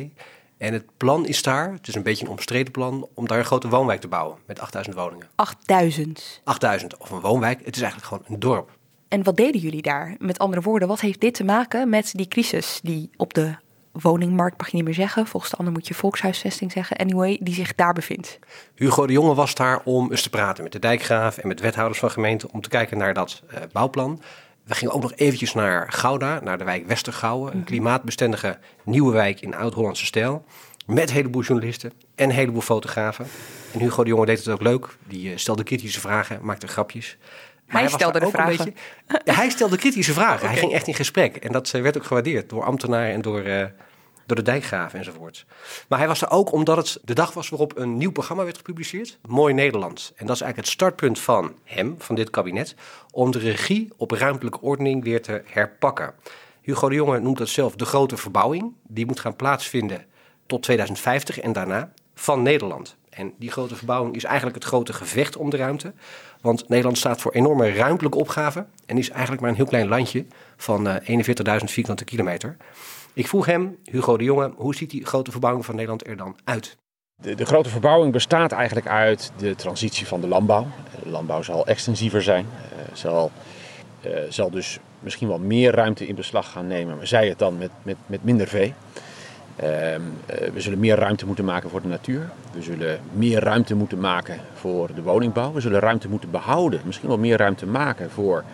En het plan is daar, het is een beetje een omstreden plan, om daar een grote woonwijk te bouwen met 8000 woningen. 8000? 8000, of een woonwijk. Het is eigenlijk gewoon een dorp. En wat deden jullie daar? Met andere woorden, wat heeft dit te maken met die crisis die op de woningmarkt, mag je niet meer zeggen. Volgens de ander moet je volkshuisvesting zeggen. Anyway, die zich daar bevindt. Hugo de Jonge was daar om eens te praten met de dijkgraaf en met wethouders van gemeenten om te kijken naar dat uh, bouwplan. We gingen ook nog eventjes naar Gouda, naar de wijk Westergouwen. Een mhm. klimaatbestendige nieuwe wijk in Oud-Hollandse stijl. Met een heleboel journalisten en een heleboel fotografen. En Hugo de Jonge deed het ook leuk. Die uh, stelde kritische vragen, maakte grapjes. Maar hij, stelde de vragen. Beetje, hij stelde kritische vragen. Hij (laughs) ging echt in gesprek. En dat eh, werd ook gewaardeerd door ambtenaren en door, uh, door de dijkgraven enzovoort. Maar hij was er ook omdat het de dag was waarop een nieuw programma werd gepubliceerd. Mooi Nederland. En dat is eigenlijk het startpunt van hem, van dit kabinet, om de regie op ruimtelijke ordening weer te herpakken. Hugo de Jonge noemt dat zelf de grote verbouwing. Die moet gaan plaatsvinden tot 2050 en daarna van Nederland. En die grote verbouwing is eigenlijk het grote gevecht om de ruimte. Want Nederland staat voor enorme ruimtelijke opgaven en is eigenlijk maar een heel klein landje van uh, eh, 41.000 vierkante kilometer. Ik vroeg hem, Hugo de Jonge, hoe ziet die grote verbouwing van Nederland er dan uit? De, de, grote verbouwing bestaat eigenlijk uit de transitie van de landbouw. De landbouw zal extensiever zijn, uh, zal, uh, zal dus misschien wel meer ruimte in beslag gaan nemen, maar zij het dan met, met, met minder vee. Ehm, eh, we zullen meer ruimte moeten maken voor de natuur. We zullen meer ruimte moeten maken voor de woningbouw. We zullen ruimte moeten behouden, misschien wel meer ruimte maken voor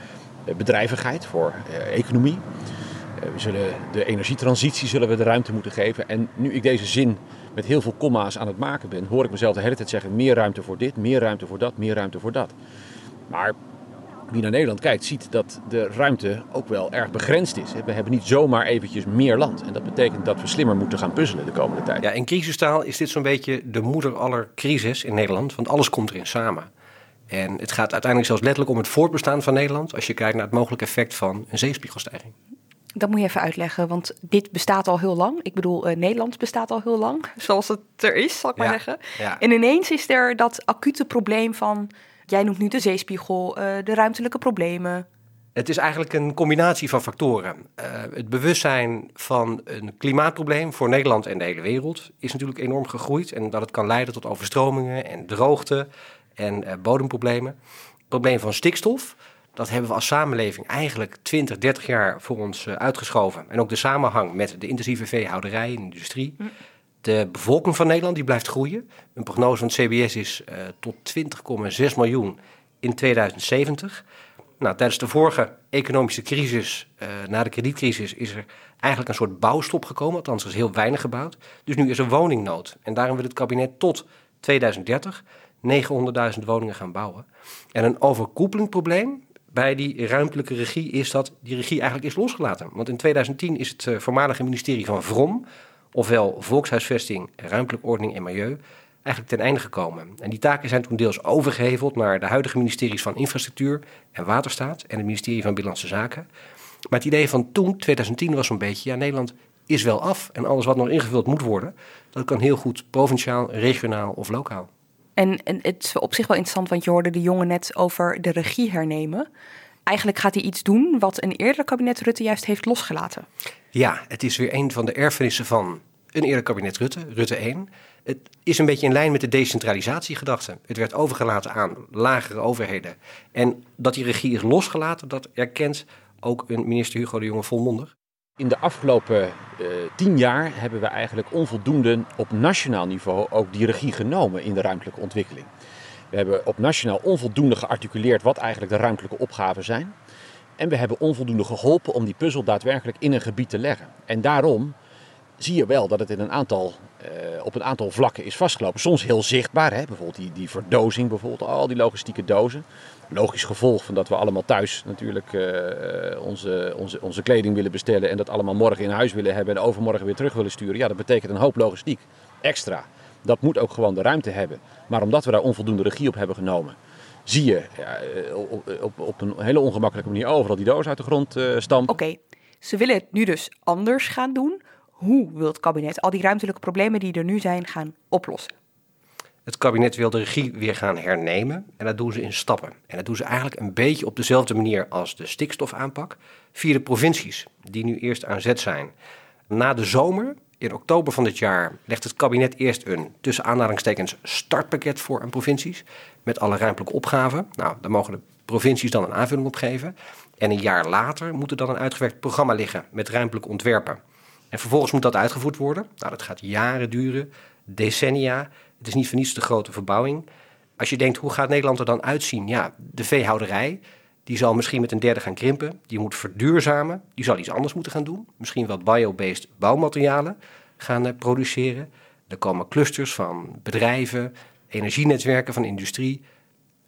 bedrijvigheid, voor economie. We zullen de energietransitie zullen we de ruimte moeten geven. En nu ik deze zin met heel veel komma's aan het maken ben, hoor ik mezelf de hele tijd zeggen: meer ruimte voor dit, meer ruimte voor dat, meer ruimte voor dat. Maar wie naar Nederland kijkt, ziet dat de ruimte ook wel erg begrensd is. We hebben niet zomaar eventjes meer land. En dat betekent dat we slimmer moeten gaan puzzelen de komende tijd. Ja, in crisistaal is dit zo'n beetje de moeder aller crisis in Nederland. Want alles komt erin samen. En het gaat uiteindelijk zelfs letterlijk om het voortbestaan van Nederland. Als je kijkt naar het mogelijke effect van een zeespiegelstijging. Dat moet je even uitleggen, want dit bestaat al heel lang. Ik bedoel, uh, Nederland bestaat al heel lang, (laughs) zoals het er is, zal ik maar zeggen. Ja. En ineens is er dat acute probleem van Jij noemt nu de zeespiegel, uh, de ruimtelijke problemen. Het is eigenlijk een combinatie van factoren. Uh, het bewustzijn van een klimaatprobleem voor Nederland en de hele wereld is natuurlijk enorm gegroeid. En dat het kan leiden tot overstromingen en droogte en bodemproblemen. Het probleem van stikstof, dat hebben we als samenleving eigenlijk 20, 30 jaar voor ons uitgeschoven. En ook de samenhang met de intensieve veehouderij en industrie. Hm. De bevolking van Nederland die blijft groeien. Een prognose van het CBS is uh, tot 20,6 miljoen in 2070. Nou, tijdens de vorige economische crisis, uh, na de kredietcrisis, is er eigenlijk een soort bouwstop gekomen. Althans, er is heel weinig gebouwd. Dus nu is er woningnood. En daarom wil het kabinet tot 2030 900.000 woningen gaan bouwen. En een overkoepelend probleem bij die ruimtelijke regie is dat die regie eigenlijk is losgelaten. Want in 2010 is het uh, voormalige ministerie van Vrom ofwel volkshuisvesting, ruimtelijke ordening en milieu, eigenlijk ten einde gekomen. En die taken zijn toen deels overgeheveld naar de huidige ministeries van Infrastructuur en Waterstaat en het ministerie van Binnenlandse Zaken. Maar het idee van toen, 2010, was zo'n beetje, ja, Nederland is wel af en alles wat nog ingevuld moet worden, dat kan heel goed provinciaal, regionaal of lokaal. En, het is op zich wel interessant, want je hoorde de jongen net over de regie hernemen. Eigenlijk gaat hij iets doen wat een eerder kabinet Rutte juist heeft losgelaten. Ja, het is weer een van de erfenissen van een eerder kabinet Rutte, Rutte 1. Het is een beetje in lijn met de decentralisatiegedachte. Het werd overgelaten aan lagere overheden. En dat die regie is losgelaten, dat erkent ook een minister Hugo de Jonge volmondig. In de afgelopen uh, tien jaar hebben we eigenlijk onvoldoende op nationaal niveau ook die regie genomen in de ruimtelijke ontwikkeling. We hebben op nationaal onvoldoende gearticuleerd wat eigenlijk de ruimtelijke opgaven zijn. En we hebben onvoldoende geholpen om die puzzel daadwerkelijk in een gebied te leggen. En daarom zie je wel dat het in een aantal, uh, op een aantal vlakken is vastgelopen. Soms heel zichtbaar, hè? bijvoorbeeld die, die verdozing, bijvoorbeeld al die logistieke dozen. Logisch gevolg van dat we allemaal thuis natuurlijk uh, onze, onze, onze kleding willen bestellen en dat allemaal morgen in huis willen hebben en overmorgen weer terug willen sturen. Ja, dat betekent een hoop logistiek extra. Dat moet ook gewoon de ruimte hebben. Maar omdat we daar onvoldoende regie op hebben genomen, zie je ja, eh, op, op, op, een hele ongemakkelijke manier overal die doos uit de grond uh, stampen. Oké, ze willen het nu dus anders gaan doen. Hoe wil het kabinet al die ruimtelijke problemen die er nu zijn gaan oplossen? Het kabinet wil de regie weer gaan hernemen en dat doen ze in stappen. En dat doen ze eigenlijk een beetje op dezelfde manier als de stikstofaanpak via de provincies, die nu eerst aan zet zijn. Na de zomer In oktober van dit jaar legt het kabinet eerst een tussen aanhalingstekens startpakket voor aan provincies. Met alle ruimtelijke opgaven. Nou, daar mogen de provincies dan een aanvulling op geven. En een jaar later moet er dan een uitgewerkt programma liggen met ruimtelijke ontwerpen. En vervolgens moet dat uitgevoerd worden. Nou, dat gaat jaren duren, decennia. Het is niet voor niets de grote verbouwing. Als je denkt, hoe gaat Nederland er dan uitzien? Ja, de veehouderij, die zal misschien met een derde gaan krimpen. Die moet verduurzamen. Die zal iets anders moeten gaan doen. Misschien wel biobased bouwmaterialen gaan eh, produceren. Er komen clusters van bedrijven, energienetwerken van industrie.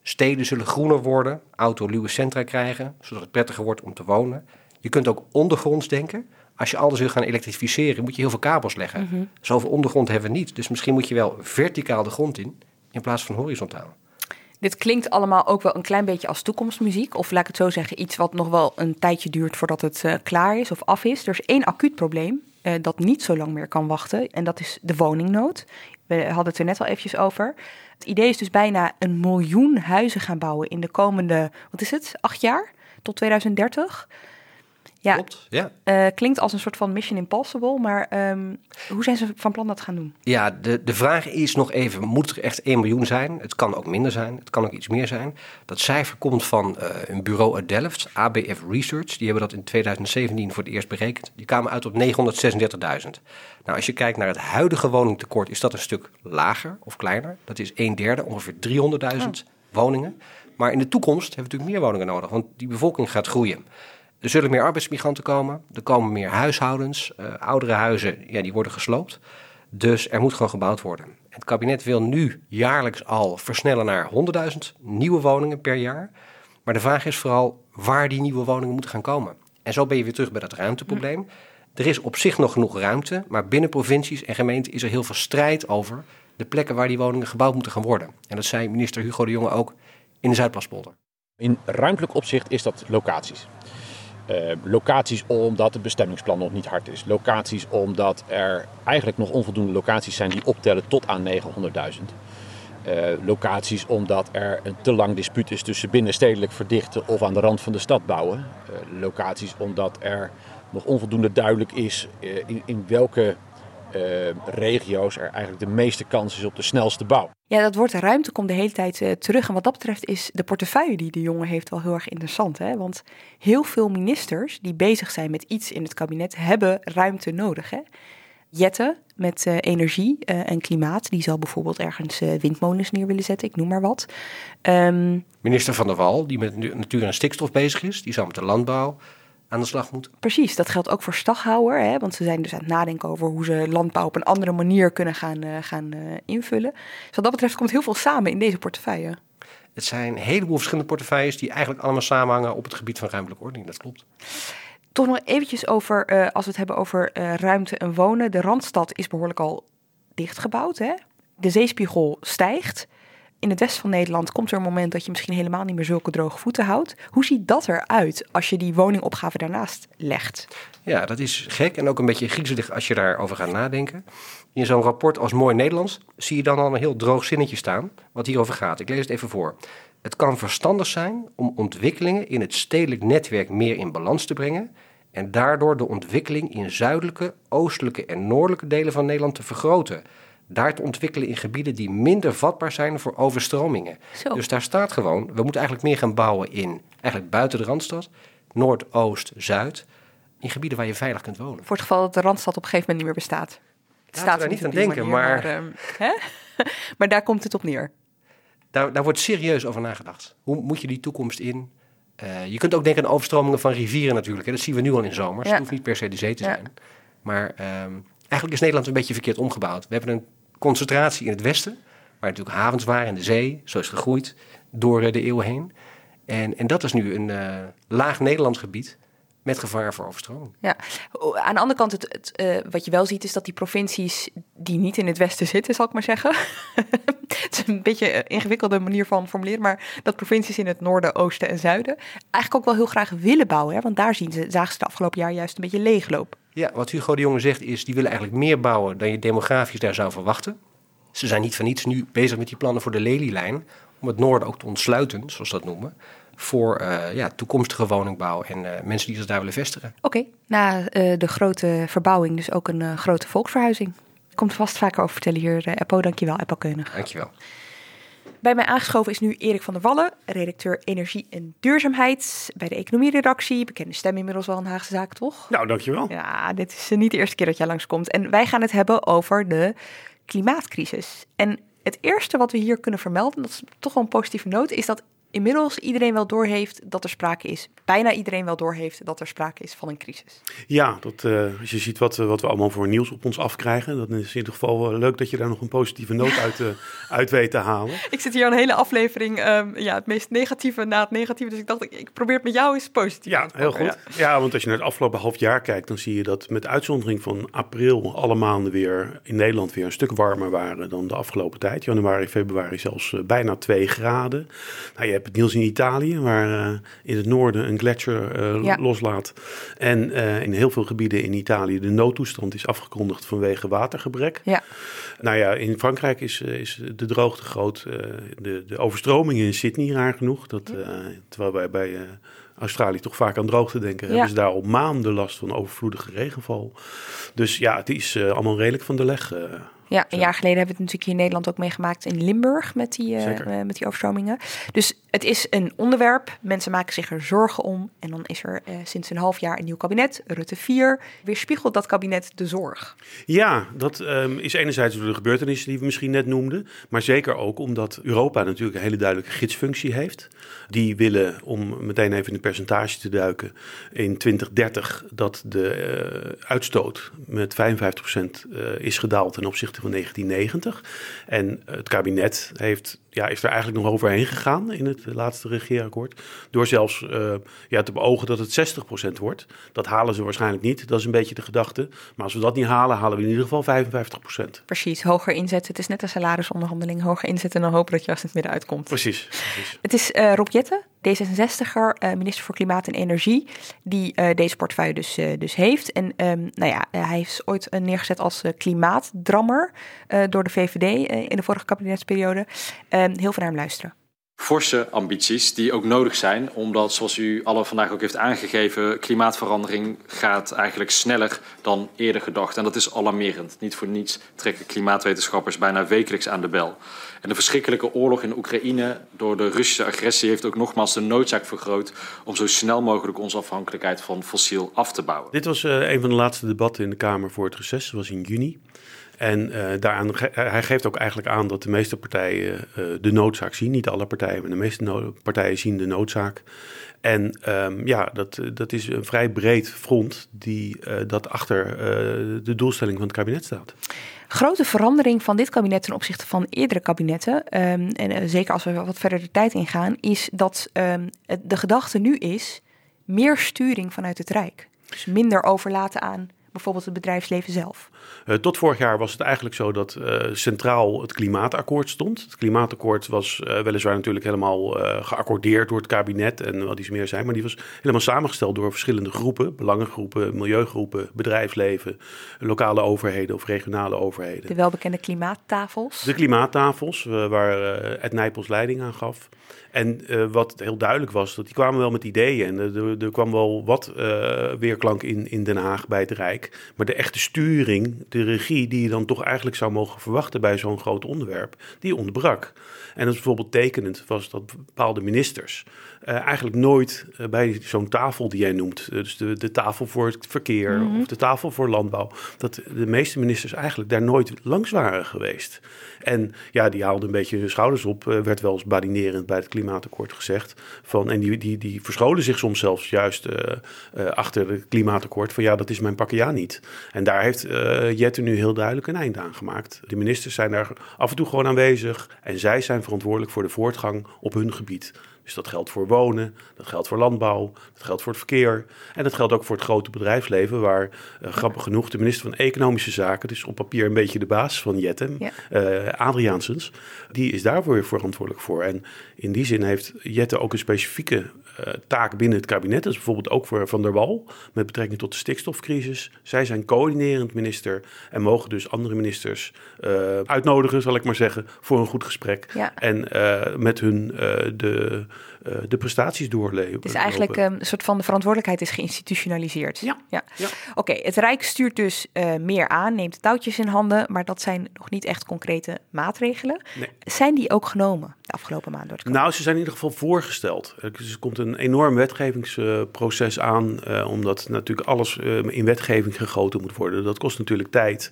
Steden zullen groener worden, autoluwe centra krijgen, zodat het prettiger wordt om te wonen. Je kunt ook ondergronds denken. Als je alles wil gaan elektrificeren, moet je heel veel kabels leggen. Mhm. Zoveel ondergrond hebben we niet. Dus misschien moet je wel verticaal de grond in, in plaats van horizontaal. Dit klinkt allemaal ook wel een klein beetje als toekomstmuziek. Of laat ik het zo zeggen, iets wat nog wel een tijdje duurt voordat het eh, klaar is of af is. Er is één acuut probleem eh, dat niet zo lang meer kan wachten. En dat is de woningnood. We hadden het er net al eventjes over. Het idee is dus bijna een miljoen huizen gaan bouwen in de komende, wat is het, acht jaar? Tot 2030. Ja, Klopt, ja. eh, klinkt als een soort van Mission Impossible. Maar ehm, hoe zijn ze van plan dat te gaan doen? Ja, de, de vraag is nog even, moet er echt 1 miljoen zijn? Het kan ook minder zijn, het kan ook iets meer zijn. Dat cijfer komt van eh, een bureau uit Delft, ABF Research. Die hebben dat in 2017 voor het eerst berekend. Die kwamen uit op 936.000. Nou, als je kijkt naar het huidige woningtekort, is dat een stuk lager of kleiner. Dat is een derde, ongeveer 300.000 woningen. Maar in de toekomst hebben we natuurlijk meer woningen nodig, want die bevolking gaat groeien. Er zullen meer arbeidsmigranten komen, er komen meer huishoudens. eh, oudere huizen, ja, die worden gesloopt. Dus er moet gewoon gebouwd worden. Het kabinet wil nu jaarlijks al versnellen naar 100.000 nieuwe woningen per jaar. Maar de vraag is vooral waar die nieuwe woningen moeten gaan komen. En zo ben je weer terug bij dat ruimteprobleem. Er is op zich nog genoeg ruimte, maar binnen provincies en gemeenten is er heel veel strijd over de plekken waar die woningen gebouwd moeten gaan worden. En dat zei minister Hugo de Jonge ook in de Zuidplaspolder. In ruimtelijk opzicht is dat locaties. Eh, locaties omdat het bestemmingsplan nog niet hard is. Locaties omdat er eigenlijk nog onvoldoende locaties zijn die optellen tot aan 900.000. Eh, locaties omdat er een te lang dispuut is tussen binnenstedelijk verdichten of aan de rand van de stad bouwen. Eh, locaties omdat er nog onvoldoende duidelijk is in, in welke regio's er eigenlijk de meeste kans is op de snelste bouw. Ja, dat woord ruimte komt de hele tijd eh, terug. En wat dat betreft is de portefeuille die de jongen heeft wel heel erg interessant. Hè? Want heel veel ministers die bezig zijn met iets in het kabinet hebben ruimte nodig. Hè? Jette met eh, energie eh, en klimaat, die zal bijvoorbeeld ergens eh, windmolens neer willen zetten, ik noem maar wat. Ehm, Minister Van der Wal, die met natuur en stikstof bezig is, die zal met de landbouw aan de slag moeten. precies, dat geldt ook voor Staghouwer. Hè? Want ze zijn dus aan het nadenken over hoe ze landbouw op een andere manier kunnen gaan, eh, gaan eh, invullen. Dus wat dat betreft komt heel veel samen in deze portefeuille. Het zijn een heleboel verschillende portefeuilles die eigenlijk allemaal samenhangen op het gebied van ruimtelijke ordening. Dat klopt. Toch nog eventjes over, eh, als we het hebben over ruimte en wonen. De Randstad is behoorlijk al dichtgebouwd. Hè? De zeespiegel stijgt. In het westen van Nederland komt er een moment dat je misschien helemaal niet meer zulke droge voeten houdt. Hoe ziet dat eruit als je die woningopgave daarnaast legt? Ja, dat is gek en ook een beetje griezelig als je daarover gaat nadenken. In zo'n rapport als Mooi Nederlands zie je dan al een heel droog zinnetje staan, wat hierover gaat. Ik lees het even voor. Het kan verstandig zijn om ontwikkelingen in het stedelijk netwerk meer in balans te brengen en daardoor de ontwikkeling in zuidelijke, oostelijke en noordelijke delen van Nederland te vergroten. Daar te ontwikkelen in gebieden die minder vatbaar zijn voor overstromingen. Zo. Dus daar staat gewoon, we moeten eigenlijk meer gaan bouwen in, eigenlijk buiten de Randstad, Noord, Oost, Zuid, in gebieden waar je veilig kunt wonen. Voor het geval dat de Randstad op een gegeven moment niet meer bestaat. Het daar er niet aan denken, manier, maar- ehm, hè? (laughs) maar daar komt het op neer. Daar, daar wordt serieus over nagedacht. Hoe moet je die toekomst in? Eh, je kunt ook denken aan overstromingen van rivieren natuurlijk. Hè. Dat zien we nu al in zomers. Ja. Het hoeft niet per se de zee te Ja. zijn. Maar ehm, eigenlijk is Nederland een beetje verkeerd omgebouwd. We hebben een concentratie in het westen, waar natuurlijk havens waren en de zee, zo is gegroeid door eh, de eeuwen heen. En, en dat is nu een eh, laag Nederlands gebied met gevaar voor overstroming. Ja, aan de andere kant, het, eh, wat je wel ziet, is dat die provincies die niet in het westen zitten, zal ik maar zeggen. (laughs) het is een beetje een ingewikkelde manier van formuleren, maar dat provincies in het noorden, oosten en zuiden eigenlijk ook wel heel graag willen bouwen. Hè? Want daar zien ze, zagen ze de afgelopen jaar juist een beetje leegloop. Ja, wat Hugo de Jonge zegt is, die willen eigenlijk meer bouwen dan je demografisch daar zou verwachten. Ze zijn niet van niets nu bezig met die plannen voor de Lelylijn, om het noorden ook te ontsluiten, zoals ze dat noemen. voor uh, ja, toekomstige woningbouw en uh, mensen die zich daar willen vestigen. Oké, na uh, de grote verbouwing dus ook een grote volksverhuizing. Komt vast vaker over vertellen hier, Eppo. Dankjewel, Eppo Keunig. Dankjewel. Bij mij aangeschoven is nu Erik van der Wallen, redacteur Energie en Duurzaamheid bij de Economieredactie. Bekende stem inmiddels wel een Haagse zaak, toch? Nou, dankjewel. Ja, dit is niet de eerste keer dat jij langskomt. En wij gaan het hebben over de klimaatcrisis. En het eerste wat we hier kunnen vermelden, dat is toch wel een positieve noot, is dat inmiddels iedereen wel doorheeft dat er sprake is. Bijna iedereen wel doorheeft dat er sprake is van een crisis. Ja, dat, uh, als je ziet wat, wat we allemaal voor nieuws op ons afkrijgen, dan is het in ieder geval leuk dat je daar nog een positieve noot uit, uh, (laughs) uit weet te halen. Ik zit hier een hele aflevering, um, ja, het meest negatieve na het negatieve. Dus ik dacht, ik, ik probeer het met jou eens positief ja, heel goed. Ja. want als je naar het afgelopen half jaar kijkt, dan zie je dat met uitzondering van april alle maanden weer in Nederland weer een stuk warmer waren dan de afgelopen tijd. Januari, februari zelfs uh, bijna 2 graden. Nou, je hebt het nieuws in Italië, waar uh, in het noorden een gletsjer uh, ja. loslaat. En uh, in heel veel gebieden in Italië de noodtoestand is afgekondigd vanwege watergebrek. Ja. Nou ja, in Frankrijk is, is de droogte groot. de, de overstromingen in Sydney, raar genoeg. Dat, terwijl wij bij Australië toch vaak aan droogte denken, ja. hebben ze daar al maanden last van overvloedige regenval. Dus ja, het is allemaal redelijk van de leg. Ja, een jaar geleden hebben we het natuurlijk hier in Nederland ook meegemaakt in Limburg met die, uh, met die overstromingen. Dus het is een onderwerp. Mensen maken zich er zorgen om. En dan is er uh, sinds een half jaar een nieuw kabinet, Rutte 4. Weerspiegelt dat kabinet de zorg? Ja, dat um, is enerzijds door de gebeurtenissen die we misschien net noemden. Maar zeker ook omdat Europa natuurlijk een hele duidelijke gidsfunctie heeft. Die willen, om meteen even in de percentage te duiken, in 2030 dat de uh, uitstoot met 55% is gedaald ten opzichte 1990. En het kabinet heeft, ja, is er eigenlijk nog overheen gegaan in het laatste regeerakkoord. Door zelfs uh, ja, te beogen dat het 60% wordt. Dat halen ze waarschijnlijk niet. Dat is een beetje de gedachte. Maar als we dat niet halen, halen we in ieder geval 55%. Precies, hoger inzetten. Het is net een salarisonderhandeling. Hoger inzetten en dan hopen dat je als het midden uitkomt. Precies. precies. Het is uh, Rob Jetten, D66er, uh, minister voor Klimaat en Energie, die deze portefeuille dus, dus heeft. En um, nou ja, hij is ooit neergezet als klimaatdrammer door de VVD in de vorige kabinetsperiode. Heel veel naar hem luisteren forse ambities die ook nodig zijn, omdat, zoals u alle vandaag ook heeft aangegeven, klimaatverandering gaat eigenlijk sneller dan eerder gedacht. En dat is alarmerend. Niet voor niets trekken klimaatwetenschappers bijna wekelijks aan de bel. En de verschrikkelijke oorlog in Oekraïne door de Russische agressie heeft ook nogmaals de noodzaak vergroot om zo snel mogelijk onze afhankelijkheid van fossiel af te bouwen. Dit was uh, een van de laatste debatten in de Kamer voor het reces. Dat was in juni. En uh, daaraan, hij geeft ook eigenlijk aan dat de meeste partijen uh, de noodzaak zien. Niet alle partijen, maar de meeste partijen zien de noodzaak. En um, ja, dat, dat is een vrij breed front die uh, dat achter de doelstelling van het kabinet staat. Grote verandering van dit kabinet ten opzichte van eerdere kabinetten, um, en zeker als we wat verder de tijd ingaan, is dat um, de gedachte nu is meer sturing vanuit het Rijk. Dus minder overlaten aan bijvoorbeeld het bedrijfsleven zelf? Uh, tot vorig jaar was het eigenlijk zo dat uh, centraal het klimaatakkoord stond. Het klimaatakkoord was uh, weliswaar natuurlijk helemaal geaccordeerd door het kabinet en wat iets meer zijn, maar die was helemaal samengesteld door verschillende groepen, belangengroepen, milieugroepen, bedrijfsleven, lokale overheden of regionale overheden. De welbekende klimaattafels? De klimaattafels, waar Ed Nijpels leiding aan gaf. En wat heel duidelijk was, dat die kwamen wel met ideeën. En er, er kwam wel wat weerklank in, in Den Haag bij het Rijk. Maar de echte sturing, de regie die je dan toch eigenlijk zou mogen verwachten bij zo'n groot onderwerp, die ontbrak. En dat is bijvoorbeeld tekenend was dat bepaalde ministers uh, eigenlijk nooit uh, bij zo'n tafel die jij noemt, dus de, de tafel voor het verkeer mm -hmm. of de tafel voor landbouw, dat de meeste ministers eigenlijk daar nooit langs waren geweest. En ja, die haalden een beetje hun schouders op, werd wel eens badinerend bij het klimaatakkoord gezegd. Van, en die, die, die verscholen zich soms zelfs juist achter het klimaatakkoord van ja, dat is mijn pakje ja niet. En daar heeft Jette nu heel duidelijk een eind aan gemaakt. De ministers zijn daar af en toe gewoon aanwezig en zij zijn verantwoordelijk voor de voortgang op hun gebied. Dus dat geldt voor wonen, dat geldt voor landbouw, dat geldt voor het verkeer. En dat geldt ook voor het grote bedrijfsleven, waar uh, grappig genoeg de minister van Economische Zaken, dus op papier een beetje de baas van Jetten, ja. uh, Adriaansens, die is daarvoor weer verantwoordelijk voor. En in die zin heeft Jette ook een specifieke taak binnen het kabinet. Dat is bijvoorbeeld ook voor Van der Wal met betrekking tot de stikstofcrisis. Zij zijn coördinerend minister en mogen dus andere ministers uh, uitnodigen, zal ik maar zeggen, voor een goed gesprek. Ja. En uh, met hun de eh, de prestaties doorleven. Dus eigenlijk um, een soort van de verantwoordelijkheid is geïnstitutionaliseerd. Ja. ja. Oké, het Rijk stuurt dus uh, meer aan, neemt touwtjes in handen, maar dat zijn nog niet echt concrete maatregelen. Nee. Zijn die ook genomen de afgelopen maanden? Door nou, ze zijn in ieder geval voorgesteld. Dus er komt een enorm wetgevingsproces aan, uh, omdat natuurlijk alles in wetgeving gegoten moet worden. Dat kost natuurlijk tijd.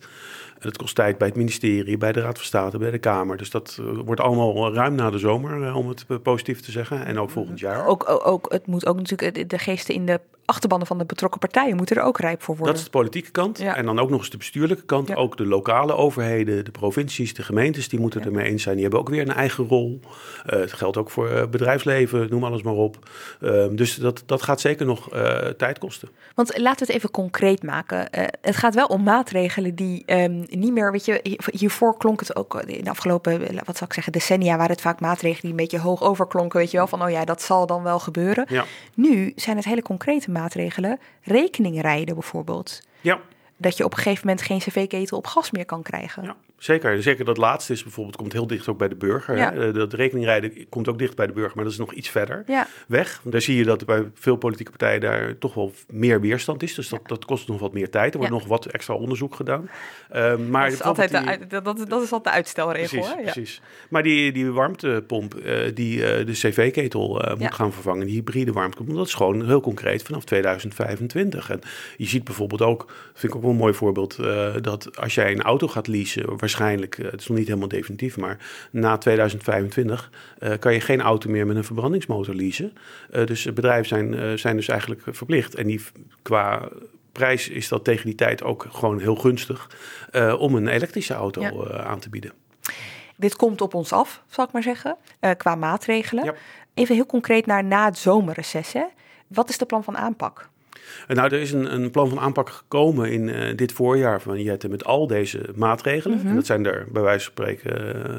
Het kost tijd bij het ministerie, bij de Raad van State, bij de Kamer. Dus dat uh, wordt allemaal ruim na de zomer, uh, om het positief te zeggen. En ook volgend jaar. Ook, ook, ook, het moet ook natuurlijk de geesten in de achterbannen van de betrokken partijen moeten er ook rijp voor worden. Dat is de politieke kant. Ja. En dan ook nog eens de bestuurlijke kant. Ja. Ook de lokale overheden, de provincies, de gemeentes, die moeten ermee eens zijn. Die hebben ook weer een eigen rol. Uh, het geldt ook voor uh, bedrijfsleven, noem alles maar op. Uh, dus dat, dat gaat zeker nog eh, tijd kosten. Want laten we het even concreet maken. Eh, het gaat wel om maatregelen die um, niet meer, weet je, hiervoor klonk het ook in de afgelopen, wat zou ik zeggen, decennia waren het vaak maatregelen die een beetje hoog overklonken, weet je wel, van oh ja, dat zal dan wel gebeuren. Ja. Nu zijn het hele concrete maatregelen, rekeningrijden bijvoorbeeld. Ja. Dat je op een gegeven moment geen cv-ketel op gas meer kan krijgen. Ja. Zeker, zeker dat laatste is bijvoorbeeld, komt heel dicht ook bij de burger. Ja. Hè? Dat rekeningrijden komt ook dicht bij de burger, maar dat is nog iets verder Ja. weg. Daar zie je dat bij veel politieke partijen daar toch wel meer weerstand is. Dus dat, dat kost nog wat meer tijd. Er wordt nog wat extra onderzoek gedaan. Uh, maar dat, is altijd de, dat, dat, is altijd de uitstelregel. Precies, precies. Maar die, die warmtepomp uh, die uh, de cv-ketel uh, moet gaan vervangen, die hybride warmtepomp, dat is gewoon heel concreet vanaf 2025. En je ziet bijvoorbeeld ook, vind ik ook wel een mooi voorbeeld, dat als jij een auto gaat leasen, waarschijnlijk, uh, het is nog niet helemaal definitief, maar na 2025 uh, kan je geen auto meer met een verbrandingsmotor leasen. Uh, dus bedrijven zijn, zijn dus eigenlijk verplicht. En die qua prijs is dat tegen die tijd ook gewoon heel gunstig om een elektrische auto Ja. aan te bieden. Dit komt op ons af, zal ik maar zeggen, eh, qua maatregelen. Ja. Even heel concreet naar na het zomerreces. Hè? Wat is de plan van aanpak? En nou, er is een, een plan van aanpak gekomen in uh, dit voorjaar van Jette met al deze maatregelen. Mhm. En dat zijn er bij wijze van spreken uh,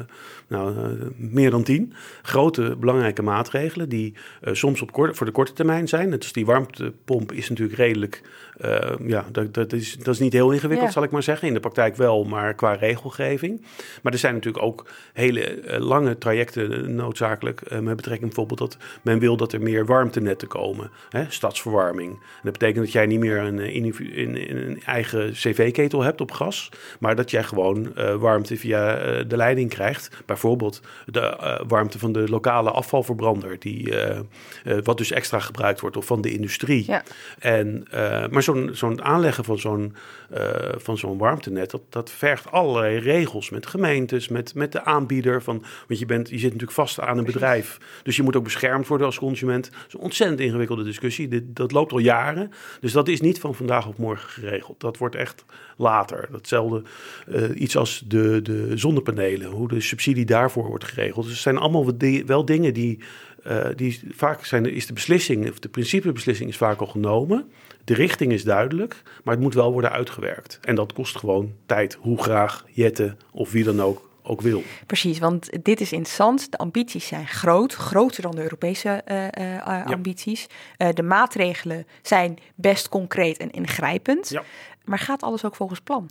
nou, uh, meer dan tien. Grote, belangrijke maatregelen die soms op korte, voor de korte termijn zijn. Als die warmtepomp is natuurlijk redelijk, ja, dat, dat, is, dat is niet heel ingewikkeld Ja. zal ik maar zeggen. In de praktijk wel, maar qua regelgeving. Maar er zijn natuurlijk ook hele lange trajecten noodzakelijk met betrekking bijvoorbeeld dat men wil dat er meer warmtenetten komen. Hè, stadsverwarming. Dat betekent dat jij niet meer een, een, een eigen cv-ketel hebt op gas, maar dat jij gewoon uh, warmte via uh, de leiding krijgt. Bijvoorbeeld de uh, warmte van de lokale afvalverbrander, die, wat dus extra gebruikt wordt, of van de industrie. Ja. En, maar zo'n zo'n aanleggen van zo'n van zo'n warmtenet, dat, dat vergt allerlei regels met gemeentes, met, met de aanbieder. Van, want je, bent, je zit natuurlijk vast aan een bedrijf, dus je moet ook beschermd worden als consument. Dat is een ontzettend ingewikkelde discussie. Dit, dat loopt al jaren. Dus dat is niet van vandaag op morgen geregeld. Dat wordt echt later. Datzelfde uh, iets als de, de zonnepanelen, hoe de subsidie daarvoor wordt geregeld. Dus het zijn allemaal wel, di wel dingen die, uh, die vaak zijn, is de beslissing, of de principebeslissing is vaak al genomen. De richting is duidelijk, maar het moet wel worden uitgewerkt. En dat kost gewoon tijd, hoe graag Jette of wie dan ook ook wil. Precies, want dit is interessant. De ambities zijn groot, groter dan de Europese uh, uh, ja. ambities. Uh, de maatregelen zijn best concreet en ingrijpend. Ja. Maar gaat alles ook volgens plan?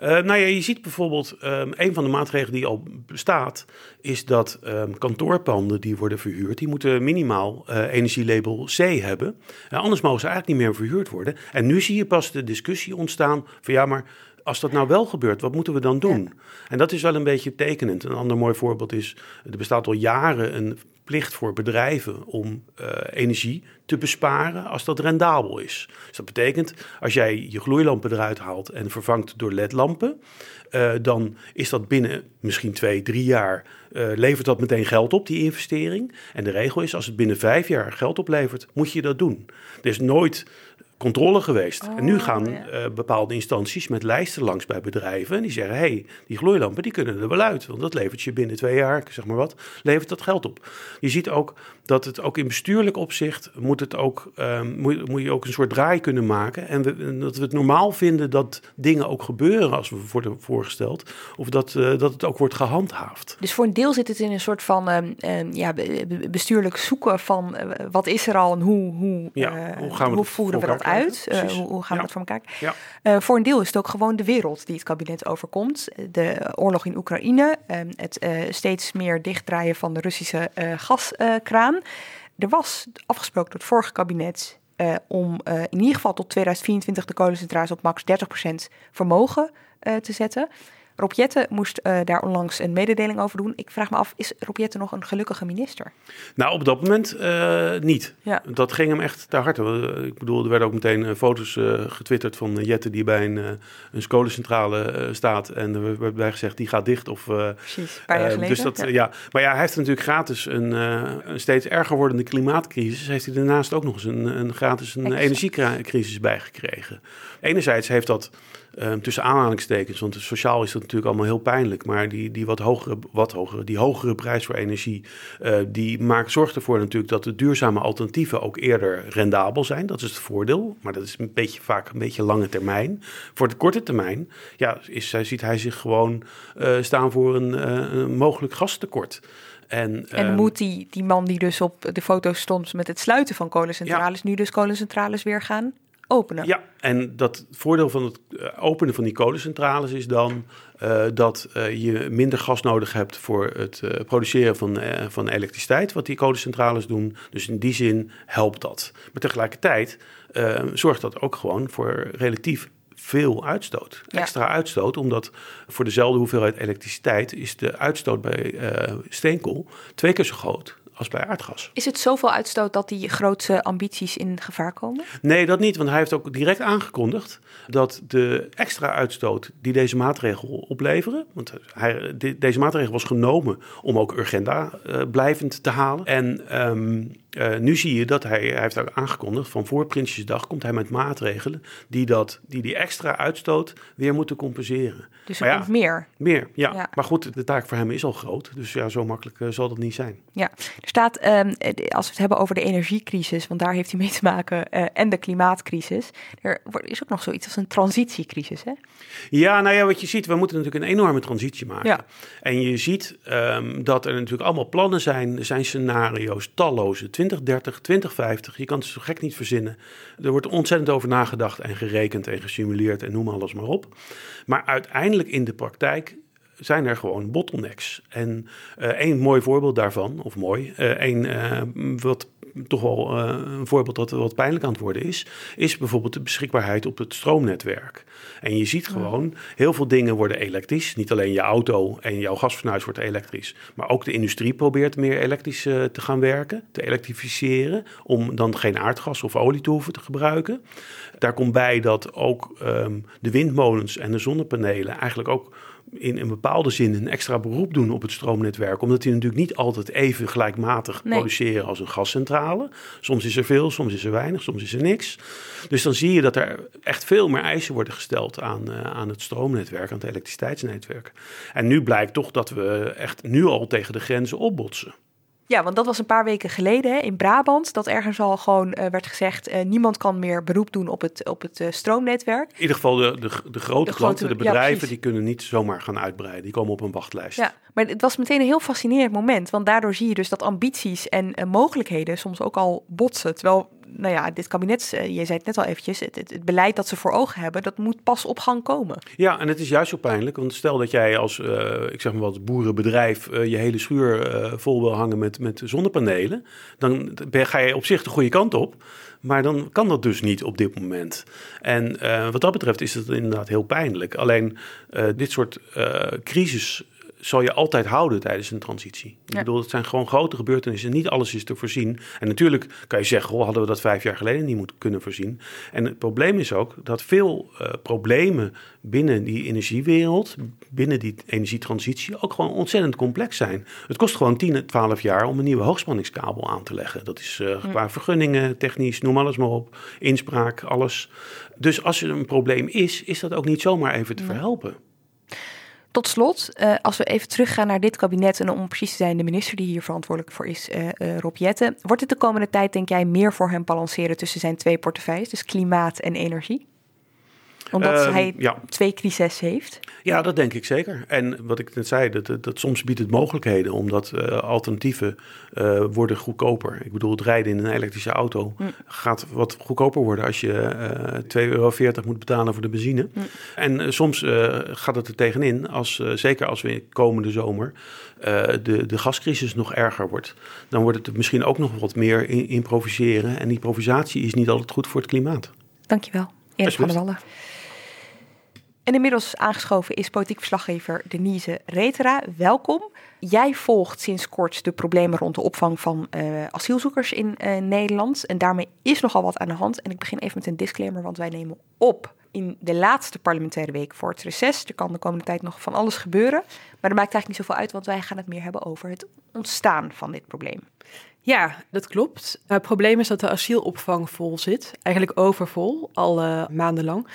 Uh, nou ja, je ziet bijvoorbeeld, um, een van de maatregelen die al bestaat, is dat um, kantoorpanden die worden verhuurd, die moeten minimaal uh, energielabel C hebben. Uh, anders mogen ze eigenlijk niet meer verhuurd worden. En nu zie je pas de discussie ontstaan van ja, maar als dat nou wel gebeurt, wat moeten we dan doen? Ja. En dat is wel een beetje tekenend. Een ander mooi voorbeeld is, er bestaat al jaren een plicht voor bedrijven om uh, energie te besparen als dat rendabel is. Dus dat betekent, als jij je gloeilampen eruit haalt en vervangt door ledlampen, uh, dan is dat binnen misschien twee, drie jaar, uh, levert dat meteen geld op, die investering. En de regel is, als het binnen vijf jaar geld oplevert, moet je dat doen. Er is nooit controle geweest. Oh, en nu gaan ja. uh, bepaalde instanties met lijsten langs bij bedrijven en die zeggen: hé, hey, die gloeilampen die kunnen er wel uit, want dat levert je binnen twee jaar, zeg maar wat, levert dat geld op. Je ziet ook dat het ook in bestuurlijk opzicht moet het ook um, moet, moet, je ook een soort draai kunnen maken en, we, en, dat we het normaal vinden dat dingen ook gebeuren als we worden voorgesteld, of dat, uh, dat het ook wordt gehandhaafd. Dus voor een deel zit het in een soort van um, um, ja, bestuurlijk zoeken van uh, wat is er al en hoe, hoe, ja, hoe, gaan we hoe voeren we dat uit? Hoe, hoe, gaan ja. we dat voor elkaar? Ja. Voor een deel is het ook gewoon de wereld die het kabinet overkomt. De oorlog in Oekraïne, het steeds meer dichtdraaien van de Russische gaskraan. Er was afgesproken door het vorige kabinet uh, om uh, in ieder geval tot 2024 de kolencentrales op max 30% vermogen uh, te zetten. Rob Jette moest uh, daar onlangs een mededeling over doen. Ik vraag me af, is Rob Jette nog een gelukkige minister? Nou, op dat moment uh, niet. Ja. Dat ging hem echt te harte. Ik bedoel, er werden ook meteen uh, foto's getwitterd van Jette die bij een, een kolencentrale staat. En er werd bij gezegd, die gaat dicht. Of, Precies, een paar jaar geleden. Dus dat, ja. ja. Maar ja, hij heeft natuurlijk gratis een, een, steeds erger wordende klimaatcrisis. Heeft hij daarnaast ook nog eens een, een gratis een energiecrisis bijgekregen. Enerzijds heeft dat Um, tussen aanhalingstekens, want sociaal is dat natuurlijk allemaal heel pijnlijk. Maar die, die wat hogere, wat hogere, die hogere prijs voor energie, uh, die maakt, zorgt ervoor natuurlijk dat de duurzame alternatieven ook eerder rendabel zijn. Dat is het voordeel. Maar dat is een beetje vaak een beetje lange termijn. Voor de korte termijn, ja, is, ziet hij zich gewoon uh, staan voor een, uh, een mogelijk gastekort. En, en uh, moet die, die man die dus op de foto stond met het sluiten van kolencentrales, ja. nu dus kolencentrales weer gaan openen. Ja, en dat voordeel van het eh, openen van die kolencentrales is dan uh, dat uh, je minder gas nodig hebt voor het uh, produceren van, van elektriciteit, wat die kolencentrales doen. Dus in die zin helpt dat. Maar tegelijkertijd zorgt dat ook gewoon voor relatief veel uitstoot. Ja. Extra uitstoot, omdat voor dezelfde hoeveelheid elektriciteit is de uitstoot bij steenkool twee keer zo groot als bij aardgas. Is het zoveel uitstoot dat die grootste ambities in gevaar komen? Nee, dat niet, want hij heeft ook direct aangekondigd dat de extra uitstoot die deze maatregel opleveren, want hij, deze maatregel was genomen om ook Urgenda uh, blijvend te halen. En um, uh, nu zie je dat hij, hij heeft ook aangekondigd van voor Prinsjesdag komt hij met maatregelen die dat, die, die extra uitstoot weer moeten compenseren. Dus er komt meer? Meer, ja. ja. Maar goed, de taak voor hem is al groot, dus ja, zo makkelijk uh, zal dat niet zijn. Ja, er staat, um, als we het hebben over de energiecrisis, want daar heeft hij mee te maken, uh, en de klimaatcrisis, er is ook nog zoiets als een transitiecrisis, hè? Ja, nou ja, wat je ziet, we moeten natuurlijk een enorme transitie maken. Ja. En je ziet um, dat er natuurlijk allemaal plannen zijn, er zijn scenario's, talloze, 2030, 2050. Je kan het zo gek niet verzinnen. Er wordt ontzettend over nagedacht en gerekend en gesimuleerd en noem alles maar op. Maar uiteindelijk in de praktijk zijn er gewoon bottlenecks. En uh, één mooi voorbeeld daarvan, of mooi, uh, één uh, wat toch wel uh, een voorbeeld dat wat pijnlijk aan het worden is, is bijvoorbeeld de beschikbaarheid op het stroomnetwerk. En je ziet gewoon, heel veel dingen worden elektrisch. Niet alleen je auto en jouw gasfornuis wordt elektrisch, maar ook de industrie probeert meer elektrisch uh, te gaan werken, te elektrificeren, om dan geen aardgas of olie te hoeven te gebruiken. Daar komt bij dat ook um, de windmolens en de zonnepanelen eigenlijk ook in een bepaalde zin een extra beroep doen op het stroomnetwerk. Omdat die natuurlijk niet altijd even gelijkmatig nee. produceren als een gascentrale. Soms is er veel, soms is er weinig, soms is er niks. Dus dan zie je dat er echt veel meer eisen worden gesteld aan, uh, aan het stroomnetwerk, aan het elektriciteitsnetwerk. En nu blijkt toch dat we echt nu al tegen de grenzen opbotsen. Ja, want dat was een paar weken geleden hè, in Brabant. Dat ergens al gewoon uh, werd gezegd: uh, niemand kan meer beroep doen op het, op het uh, stroomnetwerk. In ieder geval de, de, de grote de klanten, de bedrijven, ja, die kunnen niet zomaar gaan uitbreiden. Die komen op een wachtlijst. Ja, maar het was meteen een heel fascinerend moment. Want daardoor zie je dus dat ambities en mogelijkheden soms ook al botsen. Terwijl nou ja, dit kabinet, je zei het net al eventjes, het, het, beleid dat ze voor ogen hebben, dat moet pas op gang komen. Ja, en het is juist zo pijnlijk, want stel dat jij als, uh, ik zeg maar wat, boerenbedrijf uh, je hele schuur vol wil hangen met, met zonnepanelen, dan ga je op zich de goede kant op. Maar dan kan dat dus niet op dit moment. En wat dat betreft is het inderdaad heel pijnlijk. Alleen dit soort crisis zal je altijd houden tijdens een transitie. Ja. Ik bedoel, het zijn gewoon grote gebeurtenissen. Niet alles is te voorzien. En natuurlijk kan je zeggen, oh, hadden we dat vijf jaar geleden niet moeten kunnen voorzien. En het probleem is ook dat veel uh, problemen binnen die energiewereld, binnen die energietransitie, ook gewoon ontzettend complex zijn. Het kost gewoon 10, 12 jaar om een nieuwe hoogspanningskabel aan te leggen. Dat is uh, qua vergunningen, technisch, noem alles maar op, inspraak, alles. Dus als er een probleem is, is dat ook niet zomaar even te verhelpen. Tot slot, uh, als we even teruggaan naar dit kabinet en om precies te zijn de minister die hier verantwoordelijk voor is, uh, uh, Rob Jetten. Wordt het de komende tijd, denk jij, meer voor hem balanceren tussen zijn twee portefeuilles, dus klimaat en energie? Omdat Ehm, hij ja. twee crises heeft? Ja, dat denk ik zeker. En wat ik net zei, dat, dat, dat soms biedt het mogelijkheden, omdat eh, alternatieven eh, worden goedkoper. Ik bedoel, het rijden in een elektrische auto Mm. gaat wat goedkoper worden als je eh 2,40 euro moet betalen voor de benzine. Mm. En eh, soms eh, gaat het er tegenin, als, eh, zeker als we komende zomer eh, de, de gascrisis nog erger wordt. Dan wordt het misschien ook nog wat meer in- improviseren. En improvisatie is niet altijd goed voor het klimaat. Dankjewel, Erik van der. Wallen. En inmiddels aangeschoven is politiek verslaggever Denise Retera. Welkom. Jij volgt sinds kort de problemen rond de opvang van eh, asielzoekers in eh, Nederland. En daarmee is nogal wat aan de hand. En ik begin even met een disclaimer, want wij nemen op in de laatste parlementaire week voor het reces. Er kan de komende tijd nog van alles gebeuren. Maar dat maakt eigenlijk niet zoveel uit, want wij gaan het meer hebben over het ontstaan van dit probleem. Ja, dat klopt. Het probleem is dat de asielopvang vol zit. Eigenlijk overvol, al eh, maandenlang.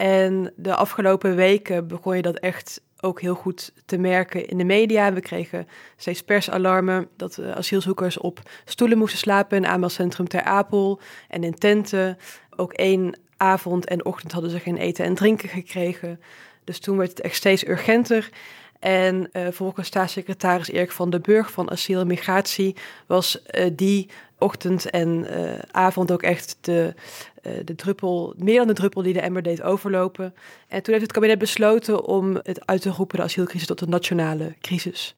En de afgelopen weken begon je dat echt ook heel goed te merken in de media. We kregen steeds persalarmen dat eh, asielzoekers op stoelen moesten slapen in aanmeldcentrum Ter Apel en in tenten. Ook één avond en ochtend hadden ze geen eten en drinken gekregen. Dus toen werd het echt steeds urgenter. En eh, volgens staatssecretaris Erik van den Burg van Asiel en Migratie was eh, die ochtend en eh, avond ook echt de, eh, de druppel, meer dan de druppel die de emmer deed overlopen. En toen heeft het kabinet besloten om het uit te roepen, de asielcrisis, tot een nationale crisis.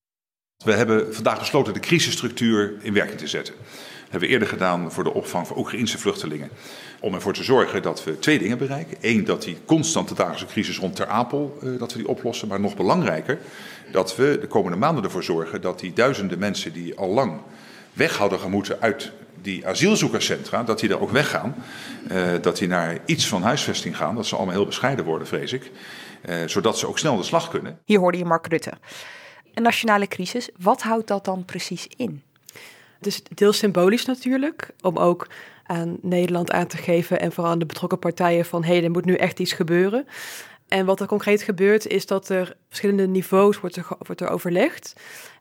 We hebben vandaag besloten de crisisstructuur in werking te zetten. Dat hebben we eerder gedaan voor de opvang van Oekraïnse vluchtelingen. Om ervoor te zorgen dat we twee dingen bereiken. Eén, dat die constante dagelijkse crisis rond Ter Apel, eh, dat we die oplossen. Maar nog belangrijker, dat we de komende maanden ervoor zorgen dat die duizenden mensen die al lang weg hadden gemoeten uit die asielzoekerscentra, dat die er ook weggaan. Eh, dat die naar iets van huisvesting gaan. Dat ze allemaal heel bescheiden worden, vrees ik. Eh, zodat ze ook snel de slag kunnen. Hier hoorde je Mark Rutte. Een nationale crisis, wat houdt dat dan precies in? Het is deels symbolisch natuurlijk, om ook aan Nederland aan te geven en vooral aan de betrokken partijen van hé, hey, er moet nu echt iets gebeuren. En wat er concreet gebeurt is dat er verschillende niveaus wordt er, wordt er overlegd.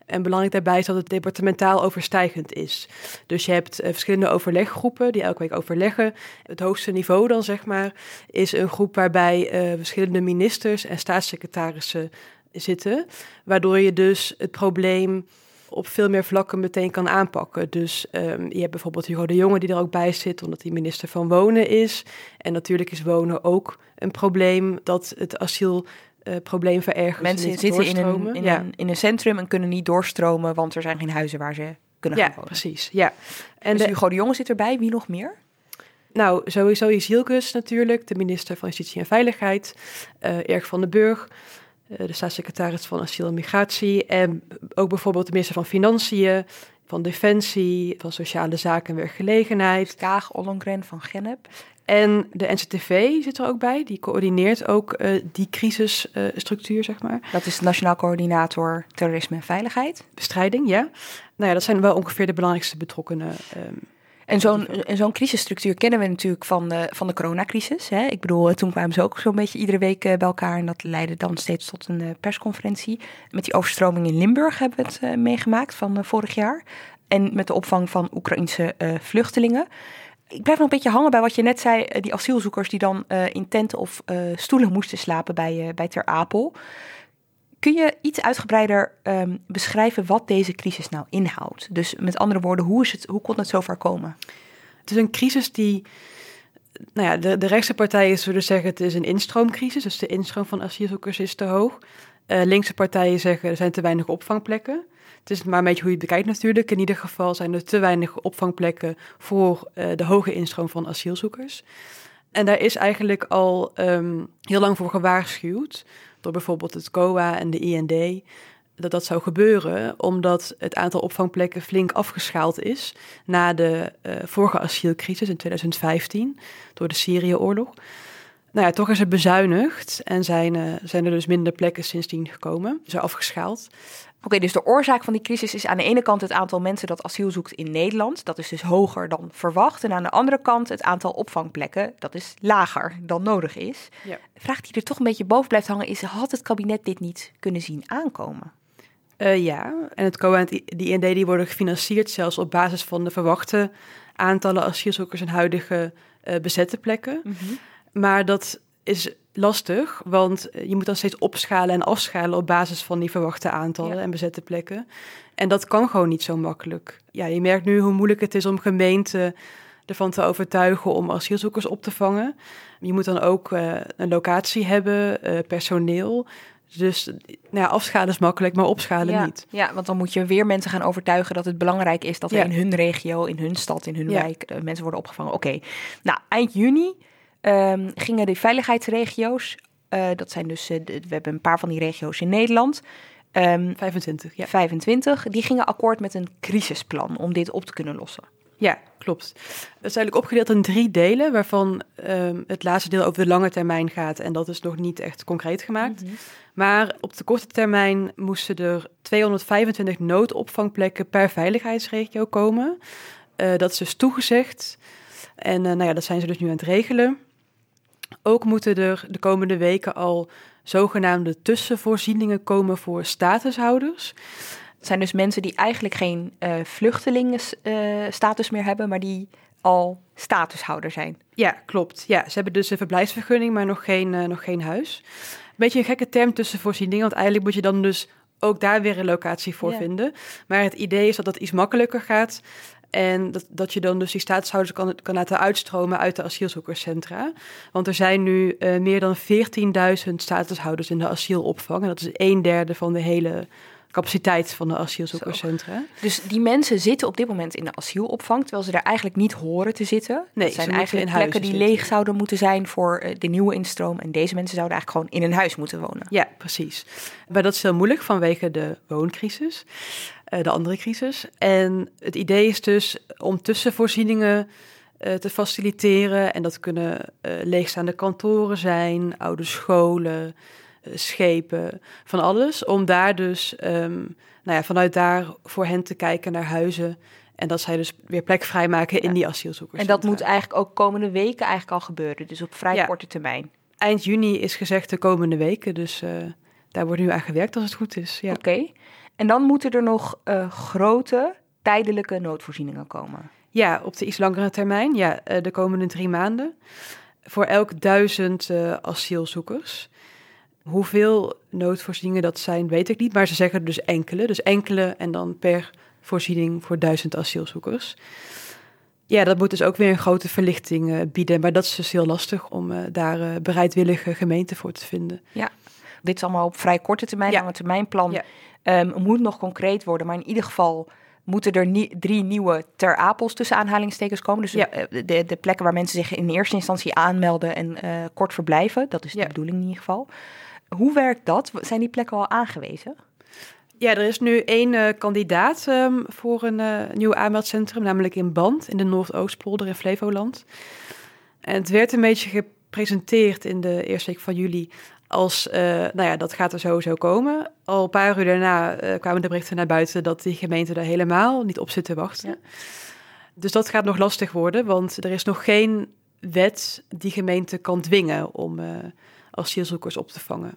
En belangrijk daarbij is dat het departementaal overstijgend is. Dus je hebt eh, verschillende overleggroepen die elke week overleggen. Het hoogste niveau dan, zeg maar, is een groep waarbij eh, verschillende ministers en staatssecretarissen zitten. Waardoor je dus het probleem op veel meer vlakken meteen kan aanpakken. Dus ehm, je hebt bijvoorbeeld Hugo de Jonge die er ook bij zit, omdat hij minister van Wonen is. En natuurlijk is wonen ook een probleem dat het asiel eh, probleem verergert. Mensen zitten in een, in, ja. een, in een centrum en kunnen niet doorstromen, want er zijn geen huizen waar ze kunnen Ja, gaan wonen. precies. Ja. En dus Hugo de Jonge zit erbij, wie nog meer? Nou, sowieso is Hielkes natuurlijk, de minister van Justitie en Veiligheid. eh Erik van den Burg, eh, de staatssecretaris van Asiel en Migratie. En ook bijvoorbeeld de minister van Financiën, van Defensie, van Sociale Zaken en Werkgelegenheid. Kaag Ollongren van Gennep. En de NCTV zit er ook bij, die coördineert ook eh, die crisisstructuur, zeg maar. Dat is de Nationaal Coördinator Terrorisme en Veiligheid. Bestrijding, ja. Nou ja, dat zijn wel ongeveer de belangrijkste betrokkenen. ehm, En zo'n en zo'n crisisstructuur kennen we natuurlijk van de, van de coronacrisis. Hè? Ik bedoel, eh, toen kwamen ze ook zo'n beetje iedere week eh, bij elkaar. En dat leidde dan steeds tot een persconferentie. Met die overstroming in Limburg hebben we het meegemaakt van vorig jaar. En met de opvang van Oekraïnse vluchtelingen. Ik blijf nog een beetje hangen bij wat je net zei. eh, die asielzoekers die dan eh, in tenten of eh, stoelen moesten slapen bij, bij Ter Apel. Kun je iets uitgebreider ehm, beschrijven wat deze crisis nou inhoudt? Dus met andere woorden, hoe, is het, hoe kon het zover komen? Het is een crisis die. Nou ja, de, de rechtse partijen zullen zeggen het is een instroomcrisis. Dus de instroom van asielzoekers is te hoog. Eh, linkse partijen zeggen er zijn te weinig opvangplekken. Het is maar een beetje hoe je het bekijkt natuurlijk. In ieder geval zijn er te weinig opvangplekken voor eh, de hoge instroom van asielzoekers. En daar is eigenlijk al ehm, heel lang voor gewaarschuwd. Door bijvoorbeeld het COA en de IND dat dat zou gebeuren, omdat het aantal opvangplekken flink afgeschaald is na de uh, vorige asielcrisis in 2015 door de Syrië-oorlog. Nou ja, toch is het bezuinigd en zijn, uh, zijn er dus minder plekken sindsdien gekomen, zijn afgeschaald. Oké, okay, dus de oorzaak van die crisis is aan de ene kant het aantal mensen dat asiel zoekt in Nederland. Dat is dus hoger dan verwacht. En aan de andere kant het aantal opvangplekken, dat is lager dan nodig is. Ja. De vraag die er toch een beetje boven blijft hangen is, had het kabinet dit niet kunnen zien aankomen? Uh, ja, en het COA en die IND die worden gefinancierd zelfs op basis van de verwachte aantallen asielzoekers en huidige uh, bezette plekken. Mm -hmm. Maar dat is lastig, want je moet dan steeds opschalen en afschalen op basis van die verwachte aantallen en bezette plekken. En dat kan gewoon niet zo makkelijk. Ja, je merkt nu hoe moeilijk het is om gemeenten ervan te overtuigen om asielzoekers op te vangen. Je moet dan ook uh, een locatie hebben, uh, personeel. Dus nou ja, afschalen is makkelijk, maar opschalen ja, niet. Ja, want dan moet je weer mensen gaan overtuigen dat het belangrijk is dat er in hun regio, in hun stad, in hun wijk uh, mensen worden opgevangen. Oké, nou eind juni ehm, gingen de veiligheidsregio's, uh, dat zijn dus, uh, de- we hebben een paar van die regio's in Nederland. ehm, 25, ja. 25, die gingen akkoord met een crisisplan om dit op te kunnen lossen. Ja, klopt. Het is eigenlijk opgedeeld in drie delen, waarvan ehm, het laatste deel over de lange termijn gaat. En dat is nog niet echt concreet gemaakt. Maar op de korte termijn moesten er 225 noodopvangplekken per veiligheidsregio komen. Eh, dat is dus toegezegd. En eh, nou ja, dat zijn ze dus nu aan het regelen. Ook moeten er de komende weken al zogenaamde tussenvoorzieningen komen voor statushouders. Het zijn dus mensen die eigenlijk geen uh, vluchtelingenstatus meer hebben, maar die al statushouder zijn. Ja, klopt. Ja, ze hebben dus een verblijfsvergunning, maar nog geen, uh, nog geen huis. Een beetje een gekke term tussenvoorzieningen, want eigenlijk moet je dan dus ook daar weer een locatie voor Ja. vinden. Maar het idee is dat dat iets makkelijker gaat. En dat, dat je dan dus die statushouders kan, kan laten uitstromen uit de asielzoekerscentra. Want er zijn nu uh, meer dan 14.000 statushouders in de asielopvang. En dat is een derde van de hele capaciteit van de asielzoekerscentra. Dus die mensen zitten op dit moment in de asielopvang, terwijl ze daar eigenlijk niet horen te zitten. Nee, dat zijn ze moeten eigenlijk plekken die zitten. leeg zouden moeten zijn voor uh, de nieuwe instroom. En deze mensen zouden eigenlijk gewoon in een huis moeten wonen. Ja, precies. Maar dat is heel moeilijk vanwege de wooncrisis, de andere crisis. En het idee is dus om tussenvoorzieningen uh, te faciliteren. En dat kunnen uh, leegstaande kantoren zijn, oude scholen, schepen, van alles. Om daar dus, um, nou ja, vanuit daar voor hen te kijken naar huizen. En dat zij dus weer plek vrijmaken in die asielzoekers. En dat moet eigenlijk ook komende weken eigenlijk al gebeuren. Dus op vrij Ja. korte termijn. Eind juni is gezegd de komende weken. Dus uh, daar wordt nu aan gewerkt als het goed is. Ja. Oké. En dan moeten er nog uh, grote tijdelijke noodvoorzieningen komen. Ja, op de iets langere termijn. Ja, uh, de komende drie maanden. Voor elk duizend uh, asielzoekers. Hoeveel noodvoorzieningen dat zijn, weet ik niet. Maar ze zeggen dus enkele. Dus enkele en dan per voorziening voor duizend asielzoekers. Ja, dat moet dus ook weer een grote verlichting uh, bieden. Maar dat is dus heel lastig om uh, daar bereidwillige gemeenten voor te vinden. Ja, dit is allemaal op vrij korte termijn. Ja. Lange termijnplan Ja. Um, moet nog concreet worden. Maar in ieder geval moeten er nie- drie nieuwe ter apels tussen aanhalingstekens komen. Dus Ja. eh, de, de plekken waar mensen zich in eerste instantie aanmelden en eh, kort verblijven. Dat is de bedoeling in ieder geval. Hoe werkt dat? Zijn die plekken al aangewezen? Ja, er is nu één uh, kandidaat um, voor een uh, nieuw aanmeldcentrum, namelijk in Band, in de Noordoostpolder in Flevoland. En het werd een beetje gepresenteerd in de eerste week van juli als, uh, nou ja, dat gaat er sowieso komen. Al een paar uur daarna kwamen de berichten naar buiten dat die gemeente er helemaal niet op zit te wachten. Ja. Dus dat gaat nog lastig worden, want er is nog geen wet die gemeente kan dwingen om asielzoekers op te vangen.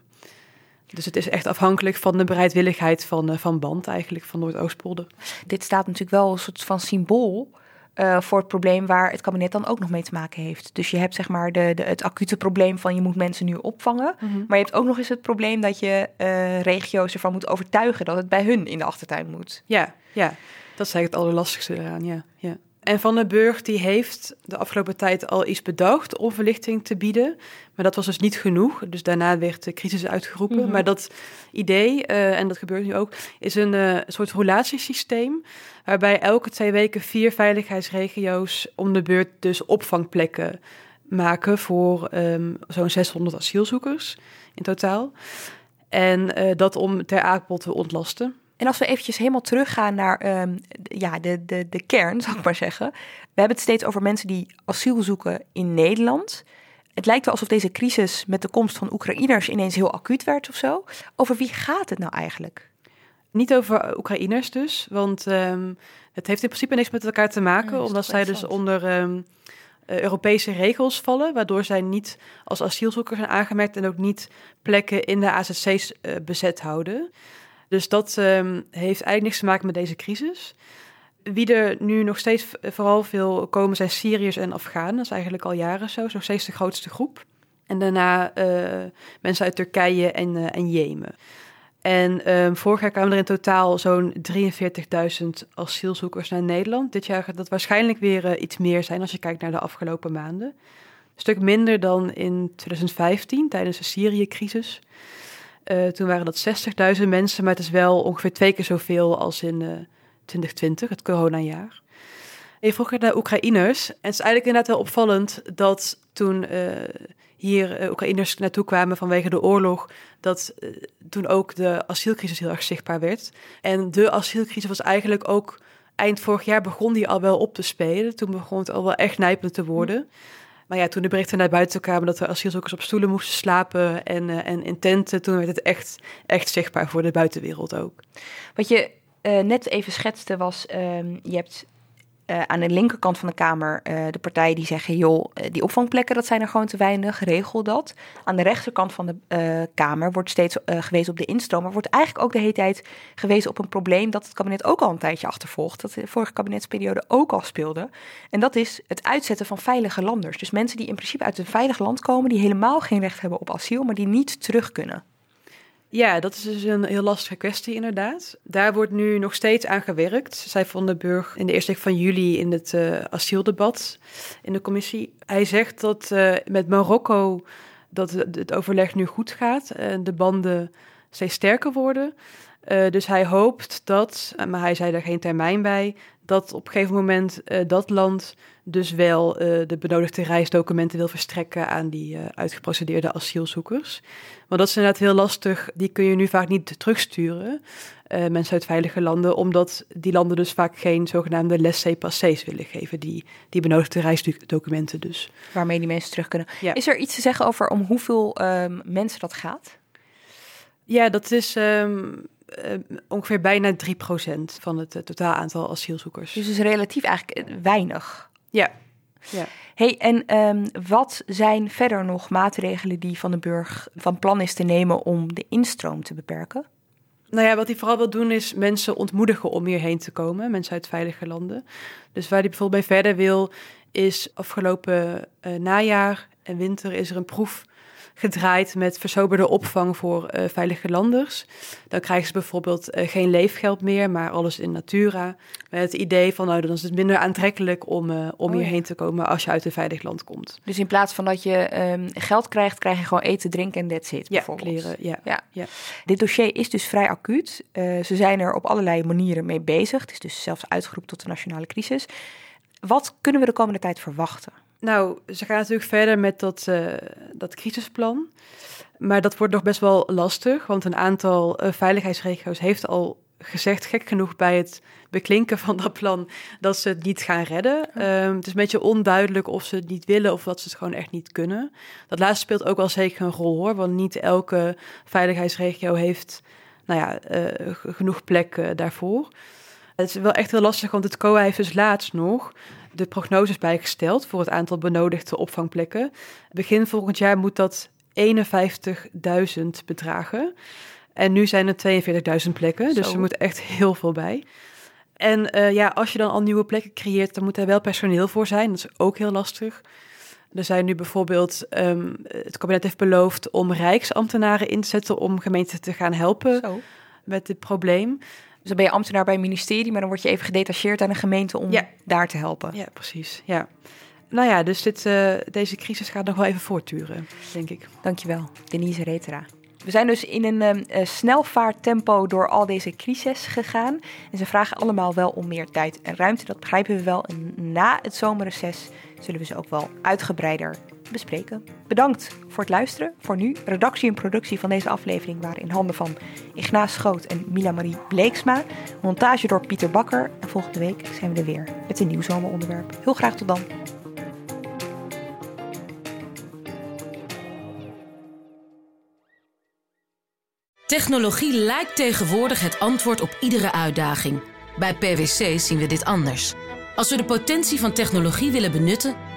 Dus het is echt afhankelijk van de bereidwilligheid van, van Band, eigenlijk, van Noordoostpolder. Dit staat natuurlijk wel een soort van symbool uh, voor het probleem waar het kabinet dan ook nog mee te maken heeft. Dus je hebt zeg maar de, de, het acute probleem van je moet mensen nu opvangen. Mhm. Maar je hebt ook nog eens het probleem dat je uh, regio's ervan moet overtuigen dat het bij hun in de achtertuin moet. Ja, ja. dat is eigenlijk het allerlastigste eraan, ja. ja. En Van den Burg die heeft de afgelopen tijd al iets bedacht om verlichting te bieden. Maar dat was dus niet genoeg. Dus daarna werd de crisis uitgeroepen. Mhm. Maar dat idee, uh, en dat gebeurt nu ook, is een uh, soort relatiesysteem. Waarbij elke twee weken vier veiligheidsregio's om de beurt dus opvangplekken maken voor um, zo'n 600 asielzoekers in totaal. En uh, dat om ter apel te ontlasten. En als we eventjes helemaal teruggaan naar um, ja, de, de, de kern, zou ik maar zeggen. We hebben het steeds over mensen die asiel zoeken in Nederland. Het lijkt wel alsof deze crisis met de komst van Oekraïners ineens heel acuut werd of zo. Over wie gaat het nou eigenlijk? Niet over Oekraïners dus, want um, het heeft in principe niks met elkaar te maken, ja, omdat zij dus onder um, uh, Europese regels vallen, waardoor zij niet als asielzoekers zijn aangemerkt en ook niet plekken in de AZC's uh, bezet houden. Dus dat um, heeft eigenlijk niks te maken met deze crisis. Wie er nu nog steeds vooral veel komen zijn Syriërs en Afghanen. Dat is eigenlijk al jaren zo. Nog steeds de grootste groep. En daarna mensen uit Turkije en, en Jemen. En um, vorig jaar kwamen er in totaal zo'n 43.000 asielzoekers naar Nederland. Dit jaar gaat dat waarschijnlijk weer iets meer zijn als je kijkt naar de afgelopen maanden. Een stuk minder dan in 2015 tijdens de Syrië-crisis. Uh, toen waren dat 60.000 mensen, maar het is wel ongeveer twee keer zoveel als in uh, 2020, het coronajaar. En je vroeg naar Oekraïners. En het is eigenlijk inderdaad wel opvallend dat toen hier Oekraïners naartoe kwamen vanwege de oorlog, dat toen ook de asielcrisis heel erg zichtbaar werd. En de asielcrisis was eigenlijk ook eind vorig jaar begon die al wel op te spelen. Toen begon het al wel echt nijpend te worden. Maar ja, toen de berichten naar buiten kwamen dat er asielzoekers op stoelen moesten slapen en, uh, en in tenten, toen werd het echt, echt zichtbaar voor de buitenwereld ook. Wat je net even schetste was, um, je hebt uh, aan de linkerkant van de Kamer uh, de partijen die zeggen: joh, uh, die opvangplekken dat zijn er gewoon te weinig, regel dat. Aan de rechterkant van de Kamer wordt steeds gewezen op de instroom, maar wordt eigenlijk ook de hele tijd gewezen op een probleem dat het kabinet ook al een tijdje achtervolgt. Dat de vorige kabinetsperiode ook al speelde. En dat is het uitzetten van veilige landers. Dus mensen die in principe uit een veilig land komen, die helemaal geen recht hebben op asiel, maar die niet terug kunnen. Ja, dat is dus een heel lastige kwestie inderdaad. Daar wordt nu nog steeds aan gewerkt. Zij Van den Burg in de eerste week van juli in het uh, asieldebat in de commissie. Hij zegt dat uh, met Marokko dat het overleg nu goed gaat en de banden steeds sterker worden. Uh, dus hij hoopt dat, maar hij zei daar geen termijn bij, dat op een gegeven moment dat land dus wel de benodigde reisdocumenten wil verstrekken aan die uitgeprocedeerde asielzoekers. Want dat is inderdaad heel lastig. Die kun je nu vaak niet terugsturen, uh, mensen uit veilige landen, omdat die landen dus vaak geen zogenaamde laissez-passés willen geven. Die, die benodigde reisdocumenten dus. Waarmee die mensen terug kunnen. Ja. Is er iets te zeggen over om hoeveel um, mensen dat gaat? Ja, dat is um, uh, ongeveer bijna 3% van het uh, totaal aantal asielzoekers. Dus is relatief eigenlijk weinig. Ja, ja. Hey, en um, wat zijn verder nog maatregelen die Van den Burg van plan is te nemen om de instroom te beperken? Nou ja, wat hij vooral wil doen is mensen ontmoedigen om hierheen te komen, mensen uit veilige landen. Dus waar hij bijvoorbeeld bij verder wil, is afgelopen uh, najaar en winter is er een proef gedraaid met versoberde opvang voor uh, veilige landers. Dan krijgen ze bijvoorbeeld uh, geen leefgeld meer, maar alles in natura. Met het idee van, nou, dan is het minder aantrekkelijk om, uh, om oh, hierheen ja. te komen als je uit een veilig land komt. Dus in plaats van dat je um, geld krijgt, krijg je gewoon eten, drinken en that's it, ja, kleren, ja, ja. ja. Dit dossier is dus vrij acuut. ze zijn er op allerlei manieren mee bezig. Het is dus zelfs uitgeroepen tot de nationale crisis. Wat kunnen we de komende tijd verwachten? Nou, ze gaan natuurlijk verder met dat, uh, dat crisisplan. Maar dat wordt nog best wel lastig, want een aantal uh, veiligheidsregio's heeft al gezegd, gek genoeg bij het beklinken van dat plan, dat ze het niet gaan redden. Ja. Um, het is een beetje onduidelijk of ze het niet willen of dat ze het gewoon echt niet kunnen. Dat laatste speelt ook wel zeker een rol hoor, want niet elke veiligheidsregio heeft nou ja, uh, genoeg plek daarvoor. Het is wel echt heel lastig, want het COA heeft dus laatst nog de prognoses bijgesteld voor het aantal benodigde opvangplekken. Begin volgend jaar moet dat 51.000 bedragen. En nu zijn er 42.000 plekken, dus Zo. er moet echt heel veel bij. En uh, ja, als je dan al nieuwe plekken creëert, dan moet er wel personeel voor zijn. Dat is ook heel lastig. Er zijn nu bijvoorbeeld, um, het kabinet heeft beloofd om rijksambtenaren in te zetten om gemeenten te gaan helpen Zo. met dit probleem. Dus dan ben je ambtenaar bij een ministerie, maar dan word je even gedetacheerd aan een gemeente om ja. daar te helpen. Ja, precies. Ja. Nou ja, dus dit, uh, deze crisis gaat nog wel even voortduren, denk ik. Dankjewel, Denise Retera. We zijn dus in een uh, snelvaarttempo door al deze crises gegaan. En ze vragen allemaal wel om meer tijd en ruimte. Dat begrijpen we wel. En na het zomerreces zullen we ze ook wel uitgebreider bespreken. Bedankt voor het luisteren. Voor nu, redactie en productie van deze aflevering waren in handen van Ignaas Schoot en Mila Marie Bleeksma. Montage door Pieter Bakker. En volgende week zijn we er weer met een nieuw zomeronderwerp. Heel graag tot dan. Technologie lijkt tegenwoordig het antwoord op iedere uitdaging. Bij PwC zien we dit anders. Als we de potentie van technologie willen benutten,